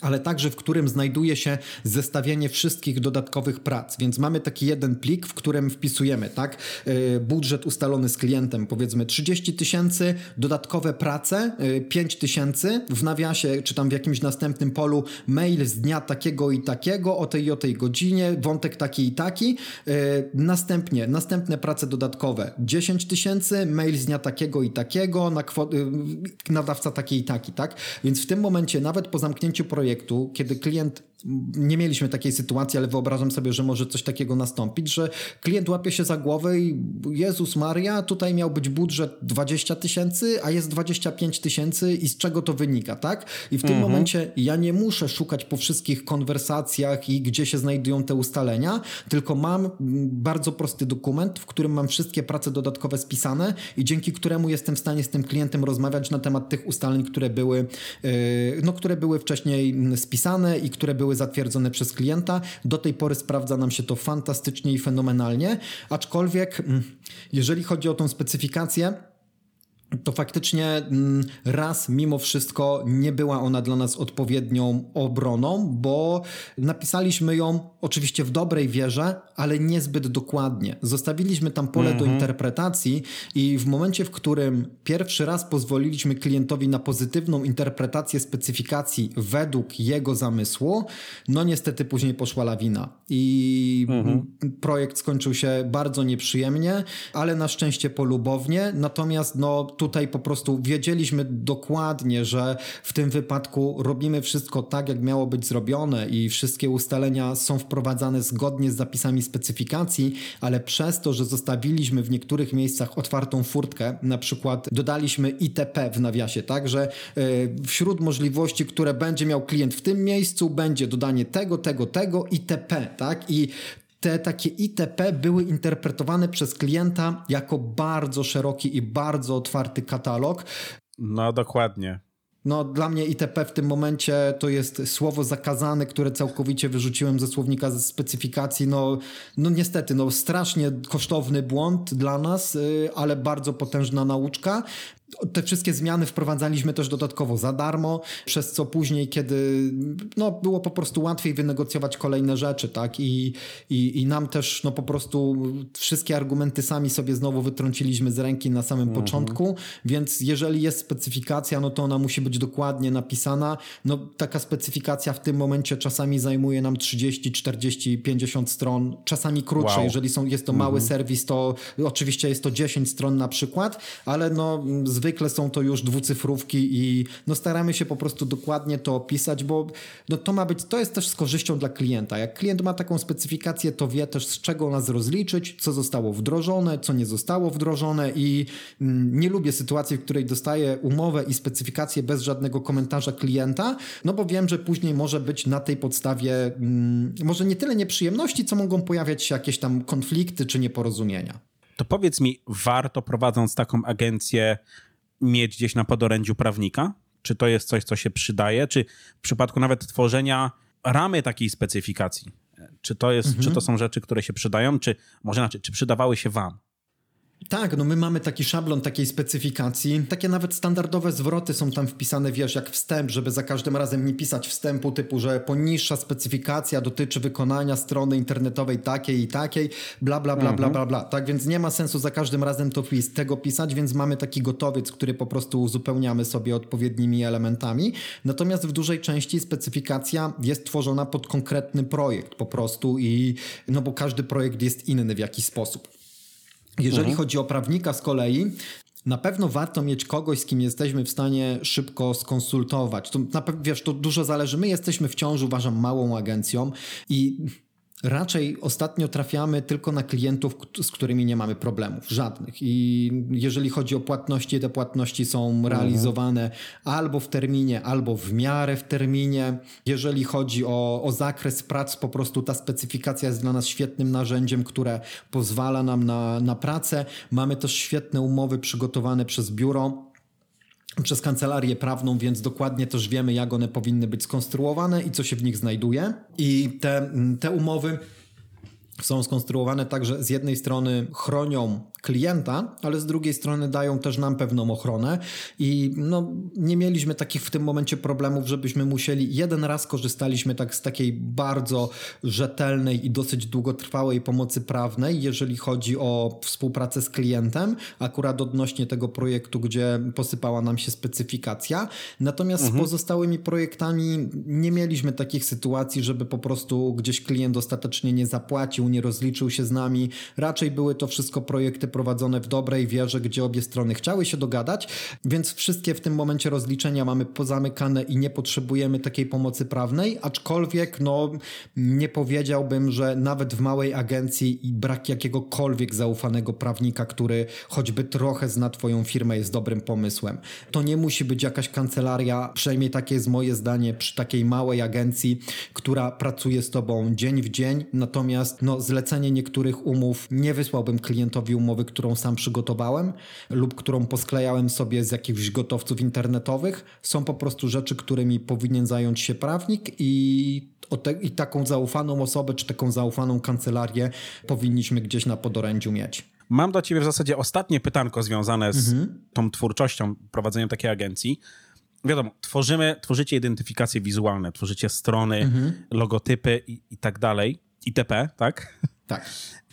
Speaker 2: ale także w którym znajduje się zestawienie wszystkich dodatkowych prac. Więc mamy taki jeden plik, w którym wpisujemy, tak, e, budżet ustalony z klientem, powiedzmy 30 tysięcy, dodatkowe prace 5 e, tysięcy, w nawiasie czy tam w jakimś następnym polu mail z dnia takiego i takiego, o tej i o tej godzinie, wątek taki i taki. E, następnie, następne prace dodatkowe 10 tysięcy, mail z dnia takiego i takiego, na nadawca taki i taki, tak? Więc w tym momencie, nawet po zamknięciu projektu, projektu, kiedy klient nie mieliśmy takiej sytuacji, ale wyobrażam sobie, że może coś takiego nastąpić, że klient łapie się za głowę i Jezus Maria, tutaj miał być budżet 20 tysięcy, a jest 25 tysięcy i z czego to wynika, tak? I w tym mhm. momencie ja nie muszę szukać po wszystkich konwersacjach i gdzie się znajdują te ustalenia, tylko mam bardzo prosty dokument, w którym mam wszystkie prace dodatkowe spisane i dzięki któremu jestem w stanie z tym klientem rozmawiać na temat tych ustaleń, które były, yy, no, które były wcześniej spisane i które były były zatwierdzone przez klienta. Do tej pory sprawdza nam się to fantastycznie i fenomenalnie, aczkolwiek mm, jeżeli chodzi o tą specyfikację, to faktycznie mm, raz mimo wszystko nie była ona dla nas odpowiednią obroną, bo napisaliśmy ją oczywiście w dobrej wierze, ale niezbyt dokładnie. Zostawiliśmy tam pole do mhm. interpretacji i w momencie, w którym pierwszy raz pozwoliliśmy klientowi na pozytywną interpretację specyfikacji według jego zamysłu, no niestety później poszła lawina i mhm. projekt skończył się bardzo nieprzyjemnie, ale na szczęście polubownie. Natomiast no tutaj po prostu wiedzieliśmy dokładnie, że w tym wypadku robimy wszystko tak, jak miało być zrobione i wszystkie ustalenia są wprowadzane zgodnie z zapisami specyfikacji, ale przez to, że zostawiliśmy w niektórych miejscach otwartą furtkę, na przykład dodaliśmy ITP w nawiasie, tak, że e, wśród możliwości, które będzie miał klient w tym miejscu, będzie dodanie tego, tego, tego ITP, tak, i te takie ITP były interpretowane przez klienta jako bardzo szeroki i bardzo otwarty katalog.
Speaker 1: No dokładnie.
Speaker 2: No, dla mnie ITP w tym momencie to jest słowo zakazane, które całkowicie wyrzuciłem ze słownika ze specyfikacji. No, no niestety, no strasznie kosztowny błąd dla nas, y, ale bardzo potężna nauczka. Te wszystkie zmiany wprowadzaliśmy też dodatkowo za darmo, przez co później, kiedy no, było po prostu łatwiej wynegocjować kolejne rzeczy, tak? I, i, i nam też no, po prostu wszystkie argumenty sami sobie znowu wytrąciliśmy z ręki na samym mhm. początku, więc jeżeli jest specyfikacja, no to ona musi być dokładnie napisana. No, taka specyfikacja w tym momencie czasami zajmuje nam 30, 40, 50 stron, czasami krótsze. Wow. Jeżeli są, jest to mały mhm. serwis, to oczywiście jest to 10 stron na przykład, ale no z zwykle są to już dwucyfrówki i no staramy się po prostu dokładnie to opisać, bo no to ma być, to jest też z korzyścią dla klienta. Jak klient ma taką specyfikację, to wie też z czego nas rozliczyć, co zostało wdrożone, co nie zostało wdrożone i mm, nie lubię sytuacji, w której dostaję umowę i specyfikację bez żadnego komentarza klienta, no bo wiem, że później może być na tej podstawie mm, może nie tyle nieprzyjemności, co mogą pojawiać się jakieś tam konflikty czy nieporozumienia.
Speaker 1: To powiedz mi, warto prowadząc taką agencję mieć gdzieś na podorędziu prawnika? Czy to jest coś, co się przydaje? Czy w przypadku nawet tworzenia ramy takiej specyfikacji, czy to, jest, mhm. czy to są rzeczy, które się przydają, czy może inaczej, czy przydawały się wam?
Speaker 2: Tak, no my mamy taki szablon takiej specyfikacji. Takie nawet standardowe zwroty są tam wpisane, wiesz, jak wstęp, żeby za każdym razem nie pisać wstępu typu, że poniższa specyfikacja dotyczy wykonania strony internetowej takiej i takiej, bla, bla, bla, mhm. bla, bla, bla. Tak więc nie ma sensu za każdym razem to, tego pisać, więc mamy taki gotowiec, który po prostu uzupełniamy sobie odpowiednimi elementami. Natomiast w dużej części specyfikacja jest tworzona pod konkretny projekt po prostu i no bo każdy projekt jest inny w jakiś sposób. Jeżeli mhm. chodzi o prawnika z kolei, na pewno warto mieć kogoś, z kim jesteśmy w stanie szybko skonsultować. To, na, wiesz, to dużo zależy. My jesteśmy wciąż, uważam, małą agencją i Raczej ostatnio trafiamy tylko na klientów, z którymi nie mamy problemów, żadnych. I jeżeli chodzi o płatności, te płatności są mhm. realizowane albo w terminie, albo w miarę w terminie. Jeżeli chodzi o, o zakres prac, po prostu ta specyfikacja jest dla nas świetnym narzędziem, które pozwala nam na, na pracę. Mamy też świetne umowy przygotowane przez biuro przez kancelarię prawną, więc dokładnie też wiemy, jak one powinny być skonstruowane i co się w nich znajduje. I te, te umowy są skonstruowane tak, że z jednej strony chronią klienta, ale z drugiej strony dają też nam pewną ochronę i no, nie mieliśmy takich w tym momencie problemów, żebyśmy musieli, jeden raz korzystaliśmy tak z takiej bardzo rzetelnej i dosyć długotrwałej pomocy prawnej, jeżeli chodzi o współpracę z klientem, akurat odnośnie tego projektu, gdzie posypała nam się specyfikacja. Natomiast mhm. z pozostałymi projektami nie mieliśmy takich sytuacji, żeby po prostu gdzieś klient ostatecznie nie zapłacił, nie rozliczył się z nami. Raczej były to wszystko projekty prowadzone w dobrej wierze, gdzie obie strony chciały się dogadać, więc wszystkie w tym momencie rozliczenia mamy pozamykane i nie potrzebujemy takiej pomocy prawnej, aczkolwiek no nie powiedziałbym, że nawet w małej agencji i brak jakiegokolwiek zaufanego prawnika, który choćby trochę zna twoją firmę jest dobrym pomysłem. To nie musi być jakaś kancelaria, przynajmniej takie jest moje zdanie przy takiej małej agencji, która pracuje z tobą dzień w dzień, natomiast no zlecenie niektórych umów nie wysłałbym klientowi umowy, którą sam przygotowałem lub którą posklejałem sobie z jakichś gotowców internetowych. Są po prostu rzeczy, którymi powinien zająć się prawnik i, te, i taką zaufaną osobę czy taką zaufaną kancelarię powinniśmy gdzieś na podorędziu mieć.
Speaker 1: Mam do ciebie w zasadzie ostatnie pytanko związane z mhm. tą twórczością, prowadzeniem takiej agencji. Wiadomo, tworzymy, tworzycie identyfikacje wizualne, tworzycie strony, mhm. logotypy i, i tak dalej, itp., tak?
Speaker 2: Tak.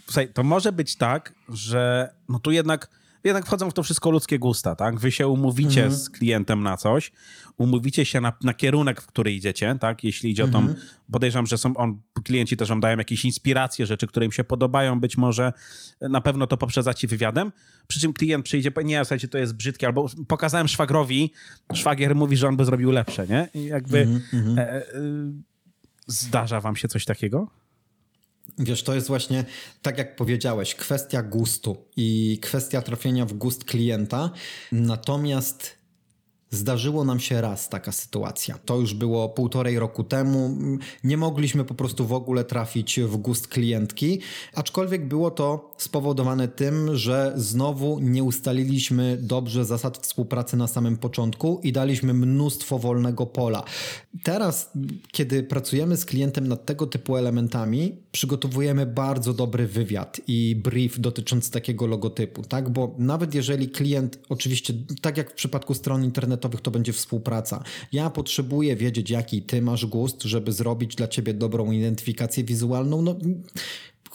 Speaker 1: Słuchaj, to może być tak, że no tu jednak, jednak wchodzą w to wszystko ludzkie gusta, tak? Wy się umówicie mhm. z klientem na coś, umówicie się na, na, kierunek, w który idziecie, tak? Jeśli idzie mhm. o tą, mhm. podejrzewam, że są on, klienci też wam dają jakieś inspiracje, rzeczy, które im się podobają, być może na pewno to poprzedzacie wywiadem, przy czym klient przyjdzie, nie, słuchajcie, to jest brzydkie, albo pokazałem szwagrowi, szwagier mówi, że on by zrobił lepsze, nie? I jakby mhm. e, e, zdarza wam się coś takiego?
Speaker 2: Wiesz, to jest właśnie, tak jak powiedziałeś, kwestia gustu i kwestia trafienia w gust klienta. Natomiast Zdarzyło nam się raz taka sytuacja. To już było półtorej roku temu. Nie mogliśmy po prostu w ogóle trafić w gust klientki, aczkolwiek było to spowodowane tym, że znowu nie ustaliliśmy dobrze zasad współpracy na samym początku i daliśmy mnóstwo wolnego pola. Teraz, kiedy pracujemy z klientem nad tego typu elementami, przygotowujemy bardzo dobry wywiad i brief dotyczący takiego logotypu, tak? Bo nawet jeżeli klient, oczywiście, tak jak w przypadku stron internetowych, internetowych to będzie współpraca. Ja potrzebuję wiedzieć, jaki ty masz gust, żeby zrobić dla ciebie dobrą identyfikację wizualną. No,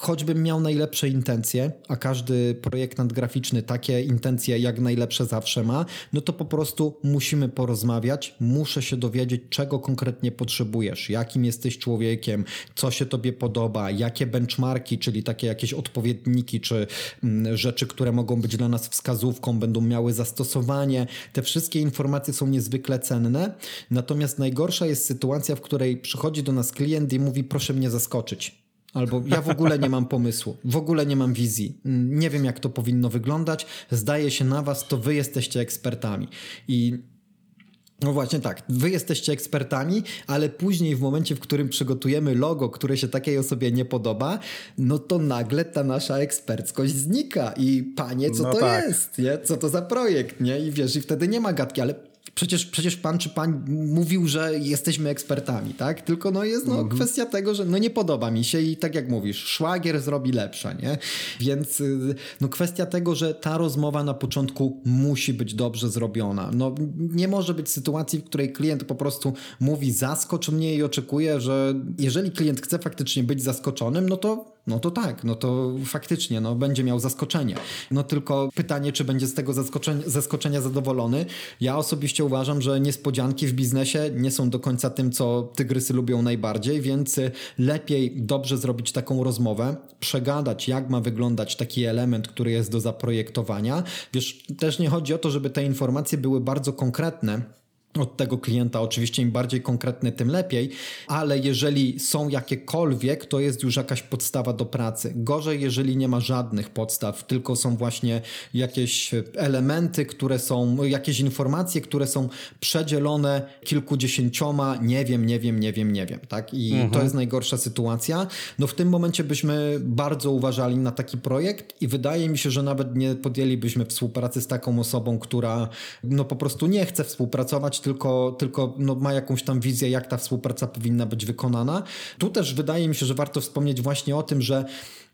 Speaker 2: choćbym miał najlepsze intencje, a każdy projektant graficzny takie intencje jak najlepsze zawsze ma, no to po prostu musimy porozmawiać, muszę się dowiedzieć, czego konkretnie potrzebujesz, jakim jesteś człowiekiem, co się tobie podoba, jakie benchmarki, czyli takie jakieś odpowiedniki, czy mm, rzeczy, które mogą być dla nas wskazówką, będą miały zastosowanie. Te wszystkie informacje są niezwykle cenne, natomiast najgorsza jest sytuacja, w której przychodzi do nas klient i mówi proszę mnie zaskoczyć. Albo ja w ogóle nie mam pomysłu, w ogóle nie mam wizji, nie wiem jak to powinno wyglądać, zdaje się na was, to wy jesteście ekspertami. I no właśnie tak, wy jesteście ekspertami, ale później w momencie, w którym przygotujemy logo, które się takiej osobie nie podoba, no to nagle ta nasza eksperckość znika i panie, co no to tak. jest, nie? Co to za projekt, nie? I wiesz, i wtedy nie ma gadki, ale Przecież, przecież pan czy pan mówił, że jesteśmy ekspertami, tak? Tylko no jest no, mhm. kwestia tego, że no nie podoba mi się i tak jak mówisz, szwagier zrobi lepsze, nie? Więc y, no kwestia tego, że ta rozmowa na początku musi być dobrze zrobiona. No nie może być sytuacji, w której klient po prostu mówi zaskocz mnie i oczekuje, że jeżeli klient chce faktycznie być zaskoczonym, no to no to tak, no to faktycznie no, będzie miał zaskoczenie. No tylko pytanie, czy będzie z tego zaskoczenia, zaskoczenia zadowolony. Ja osobiście uważam, że niespodzianki w biznesie nie są do końca tym, co tygrysy lubią najbardziej, więc lepiej dobrze zrobić taką rozmowę, przegadać, jak ma wyglądać taki element, który jest do zaprojektowania. Wiesz, też nie chodzi o to, żeby te informacje były bardzo konkretne, od tego klienta. Oczywiście im bardziej konkretny, tym lepiej, ale jeżeli są jakiekolwiek, to jest już jakaś podstawa do pracy. Gorzej, jeżeli nie ma żadnych podstaw, tylko są właśnie jakieś elementy, które są, jakieś informacje, które są przedzielone kilkudziesięcioma, nie wiem, nie wiem, nie wiem, nie wiem, tak? I mhm. to jest najgorsza sytuacja. No w tym momencie byśmy bardzo uważali na taki projekt i wydaje mi się, że nawet nie podjęlibyśmy współpracy z taką osobą, która no po prostu nie chce współpracować, tylko, tylko no, ma jakąś tam wizję, jak ta współpraca powinna być wykonana. Tu też wydaje mi się, że warto wspomnieć właśnie o tym, że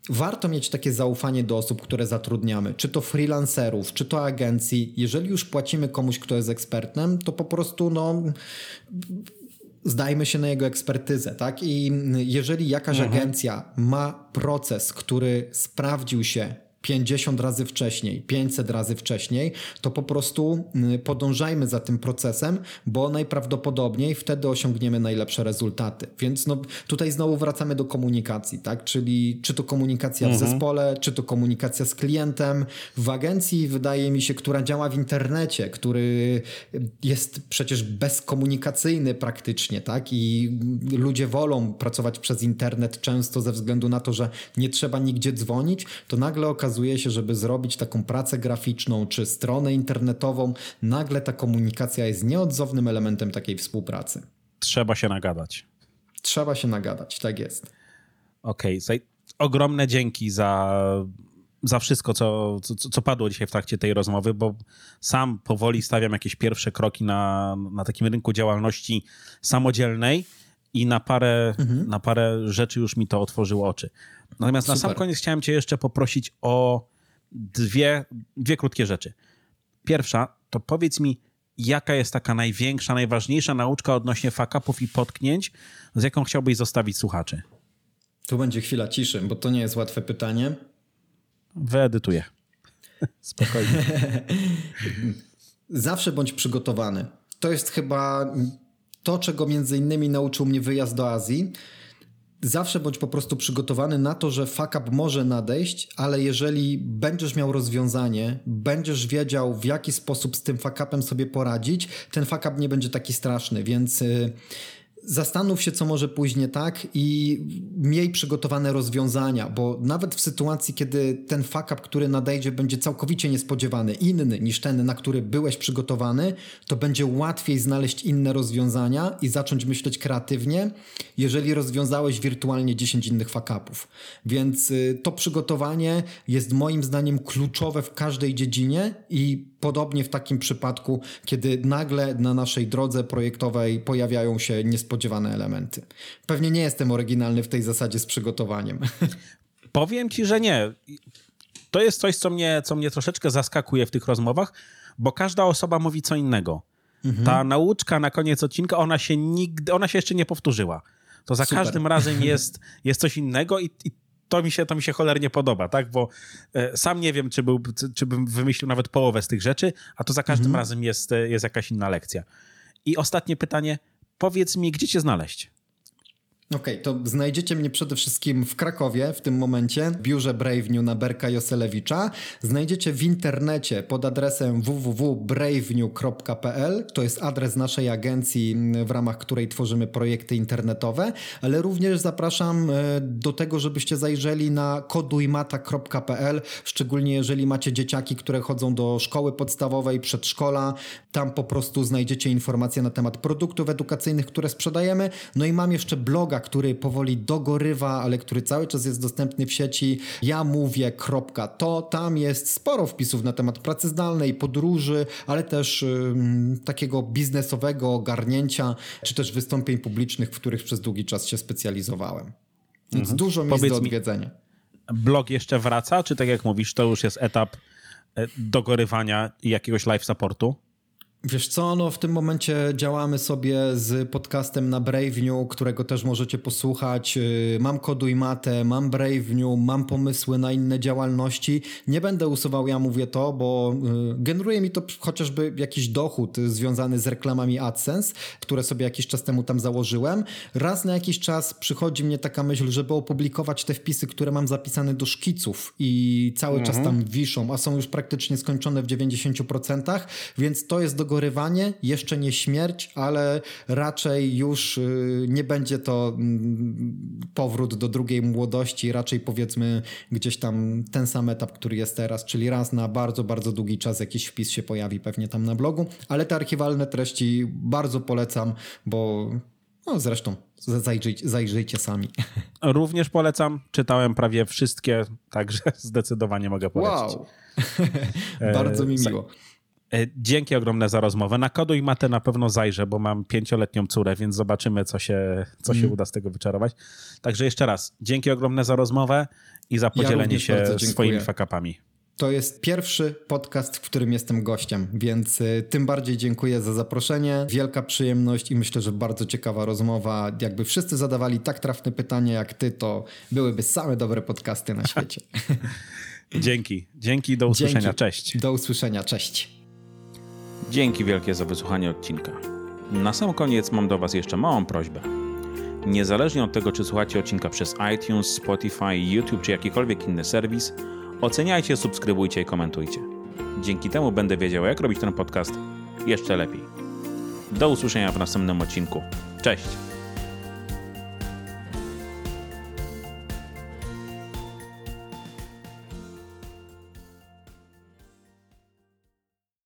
Speaker 2: warto mieć takie zaufanie do osób, które zatrudniamy, czy to freelancerów, czy to agencji. Jeżeli już płacimy komuś, kto jest ekspertem, to po prostu no zdajmy się na jego ekspertyzę, tak? I jeżeli jakaś mhm. agencja ma proces, który sprawdził się 50 razy wcześniej, 500 razy wcześniej, to po prostu y, podążajmy za tym procesem, bo najprawdopodobniej wtedy osiągniemy najlepsze rezultaty. Więc no, tutaj znowu wracamy do komunikacji, tak? Czyli czy to komunikacja mhm. w zespole, czy to komunikacja z klientem. W agencji, wydaje mi się, która działa w internecie, który jest przecież bezkomunikacyjny praktycznie, tak? I ludzie wolą pracować przez internet często ze względu na to, że nie trzeba nigdzie dzwonić, to nagle okazuje okazuje się, żeby zrobić taką pracę graficzną czy stronę internetową, nagle ta komunikacja jest nieodzownym elementem takiej współpracy.
Speaker 1: Trzeba się nagadać.
Speaker 2: Trzeba się nagadać, tak jest.
Speaker 1: Okej, okay. ogromne dzięki za, za wszystko, co, co, co, padło dzisiaj w trakcie tej rozmowy, bo sam powoli stawiam jakieś pierwsze kroki na, na takim rynku działalności samodzielnej i na parę, mhm. na parę rzeczy już mi to otworzyło oczy. Natomiast Super. na sam koniec chciałem Cię jeszcze poprosić o dwie, dwie krótkie rzeczy. Pierwsza, to powiedz mi, jaka jest taka największa, najważniejsza nauczka odnośnie fakapów i potknięć, z jaką chciałbyś zostawić słuchaczy?
Speaker 2: Tu będzie chwila ciszy, bo to nie jest łatwe pytanie.
Speaker 1: Wyedytuję. Spokojnie.
Speaker 2: Zawsze bądź przygotowany. To jest chyba to, czego między innymi nauczył mnie wyjazd do Azji zawsze bądź po prostu przygotowany na to, że fuck up może nadejść, ale jeżeli będziesz miał rozwiązanie, będziesz wiedział w jaki sposób z tym fuck upem sobie poradzić, ten fuck up nie będzie taki straszny, więc... Yy, zastanów się, co może pójść nie tak i miej przygotowane rozwiązania, bo nawet w sytuacji, kiedy ten fuck up, który nadejdzie, będzie całkowicie niespodziewany, inny niż ten, na który byłeś przygotowany, to będzie łatwiej znaleźć inne rozwiązania i zacząć myśleć kreatywnie, jeżeli rozwiązałeś wirtualnie 10 innych fuck upów. Więc y, to przygotowanie jest moim zdaniem kluczowe w każdej dziedzinie i podobnie w takim przypadku, kiedy nagle na naszej drodze projektowej pojawiają się niespodziewane elementy. Pewnie nie jestem oryginalny w tej zasadzie z przygotowaniem.
Speaker 1: Powiem ci, że nie. To jest coś, co mnie, co mnie troszeczkę zaskakuje w tych rozmowach, bo każda osoba mówi co innego. Mhm. Ta nauczka na koniec odcinka, ona się nigdy, ona się jeszcze nie powtórzyła. To za Super. każdym razem jest, jest coś innego i, i to mi się, to mi się cholernie podoba, tak? Bo e, sam nie wiem, czy, był, czy bym wymyślił nawet połowę z tych rzeczy, a to za każdym mhm. razem jest, e, jest jakaś inna lekcja. I ostatnie pytanie, powiedz mi, gdzie cię znaleźć?
Speaker 2: Okej, okay, to znajdziecie mnie przede wszystkim w Krakowie w tym momencie, w biurze Brave New na Berka Joselewicza. Znajdziecie w internecie pod adresem www.bravenew.pl. To jest adres naszej agencji, w ramach której tworzymy projekty internetowe, ale również zapraszam e, do tego, żebyście zajrzeli na kodujmata.pl, szczególnie jeżeli macie dzieciaki, które chodzą do szkoły podstawowej, przedszkola. Tam po prostu znajdziecie informacje na temat produktów edukacyjnych, które sprzedajemy. No i mam jeszcze bloga który powoli dogorywa, ale który cały czas jest dostępny w sieci. Ja mówię, kropka, to tam jest sporo wpisów na temat pracy zdalnej, podróży, ale też takiego biznesowego ogarnięcia, czy też wystąpień publicznych, w których przez długi czas się specjalizowałem. Więc mhm. dużo miejsc do odwiedzenia.
Speaker 1: Mi, blog jeszcze wraca, czy tak jak mówisz, to już jest etap e, dogorywania jakiegoś live supportu?
Speaker 2: Wiesz co, no w tym momencie działamy sobie z podcastem na Bravenew, którego też możecie posłuchać. Y, mam koduj matę, mam Bravenew, mam pomysły na inne działalności. Nie będę usuwał, ja mówię to, bo y, generuje mi to chociażby jakiś dochód związany z reklamami AdSense, które sobie jakiś czas temu tam założyłem. Raz na jakiś czas przychodzi mnie taka myśl, żeby opublikować te wpisy, które mam zapisane do szkiców i cały mhm. czas tam wiszą, a są już praktycznie skończone w 90%, więc to jest do dogorywanie, jeszcze nie śmierć, ale raczej już y, nie będzie to mm, powrót do drugiej młodości, raczej powiedzmy gdzieś tam ten sam etap, który jest teraz, czyli raz na bardzo, bardzo długi czas jakiś wpis się pojawi pewnie tam na blogu, ale te archiwalne treści bardzo polecam, bo no zresztą zajrzyjcie, zajrzyjcie sami.
Speaker 1: Również polecam. Czytałem prawie wszystkie, także zdecydowanie mogę polecić.
Speaker 2: Wow. Bardzo mi miło.
Speaker 1: E, dzięki ogromne za rozmowę. Na Kodu i Matę na pewno zajrzę, bo mam pięcioletnią córę, więc zobaczymy, co się, co się mm. uda z tego wyczarować. Także jeszcze raz, dzięki ogromne za rozmowę i za podzielenie ja się swoimi fakapami.
Speaker 2: To jest pierwszy podcast, w którym jestem gościem, więc y, tym bardziej dziękuję za zaproszenie. Wielka przyjemność i myślę, że bardzo ciekawa rozmowa. Jakby wszyscy zadawali tak trafne pytania jak ty, to byłyby same dobre podcasty na świecie.
Speaker 1: Dzięki. Dzięki, do usłyszenia. Dzięki. Cześć.
Speaker 2: Do usłyszenia. Cześć.
Speaker 1: Dzięki wielkie za wysłuchanie odcinka. Na sam koniec mam do Was jeszcze małą prośbę. Niezależnie od tego, czy słuchacie odcinka przez iTunes, Spotify, YouTube czy jakikolwiek inny serwis, Oceniajcie, subskrybujcie i komentujcie. Dzięki temu będę wiedział, jak robić ten podcast jeszcze lepiej. Do usłyszenia w następnym odcinku. Cześć!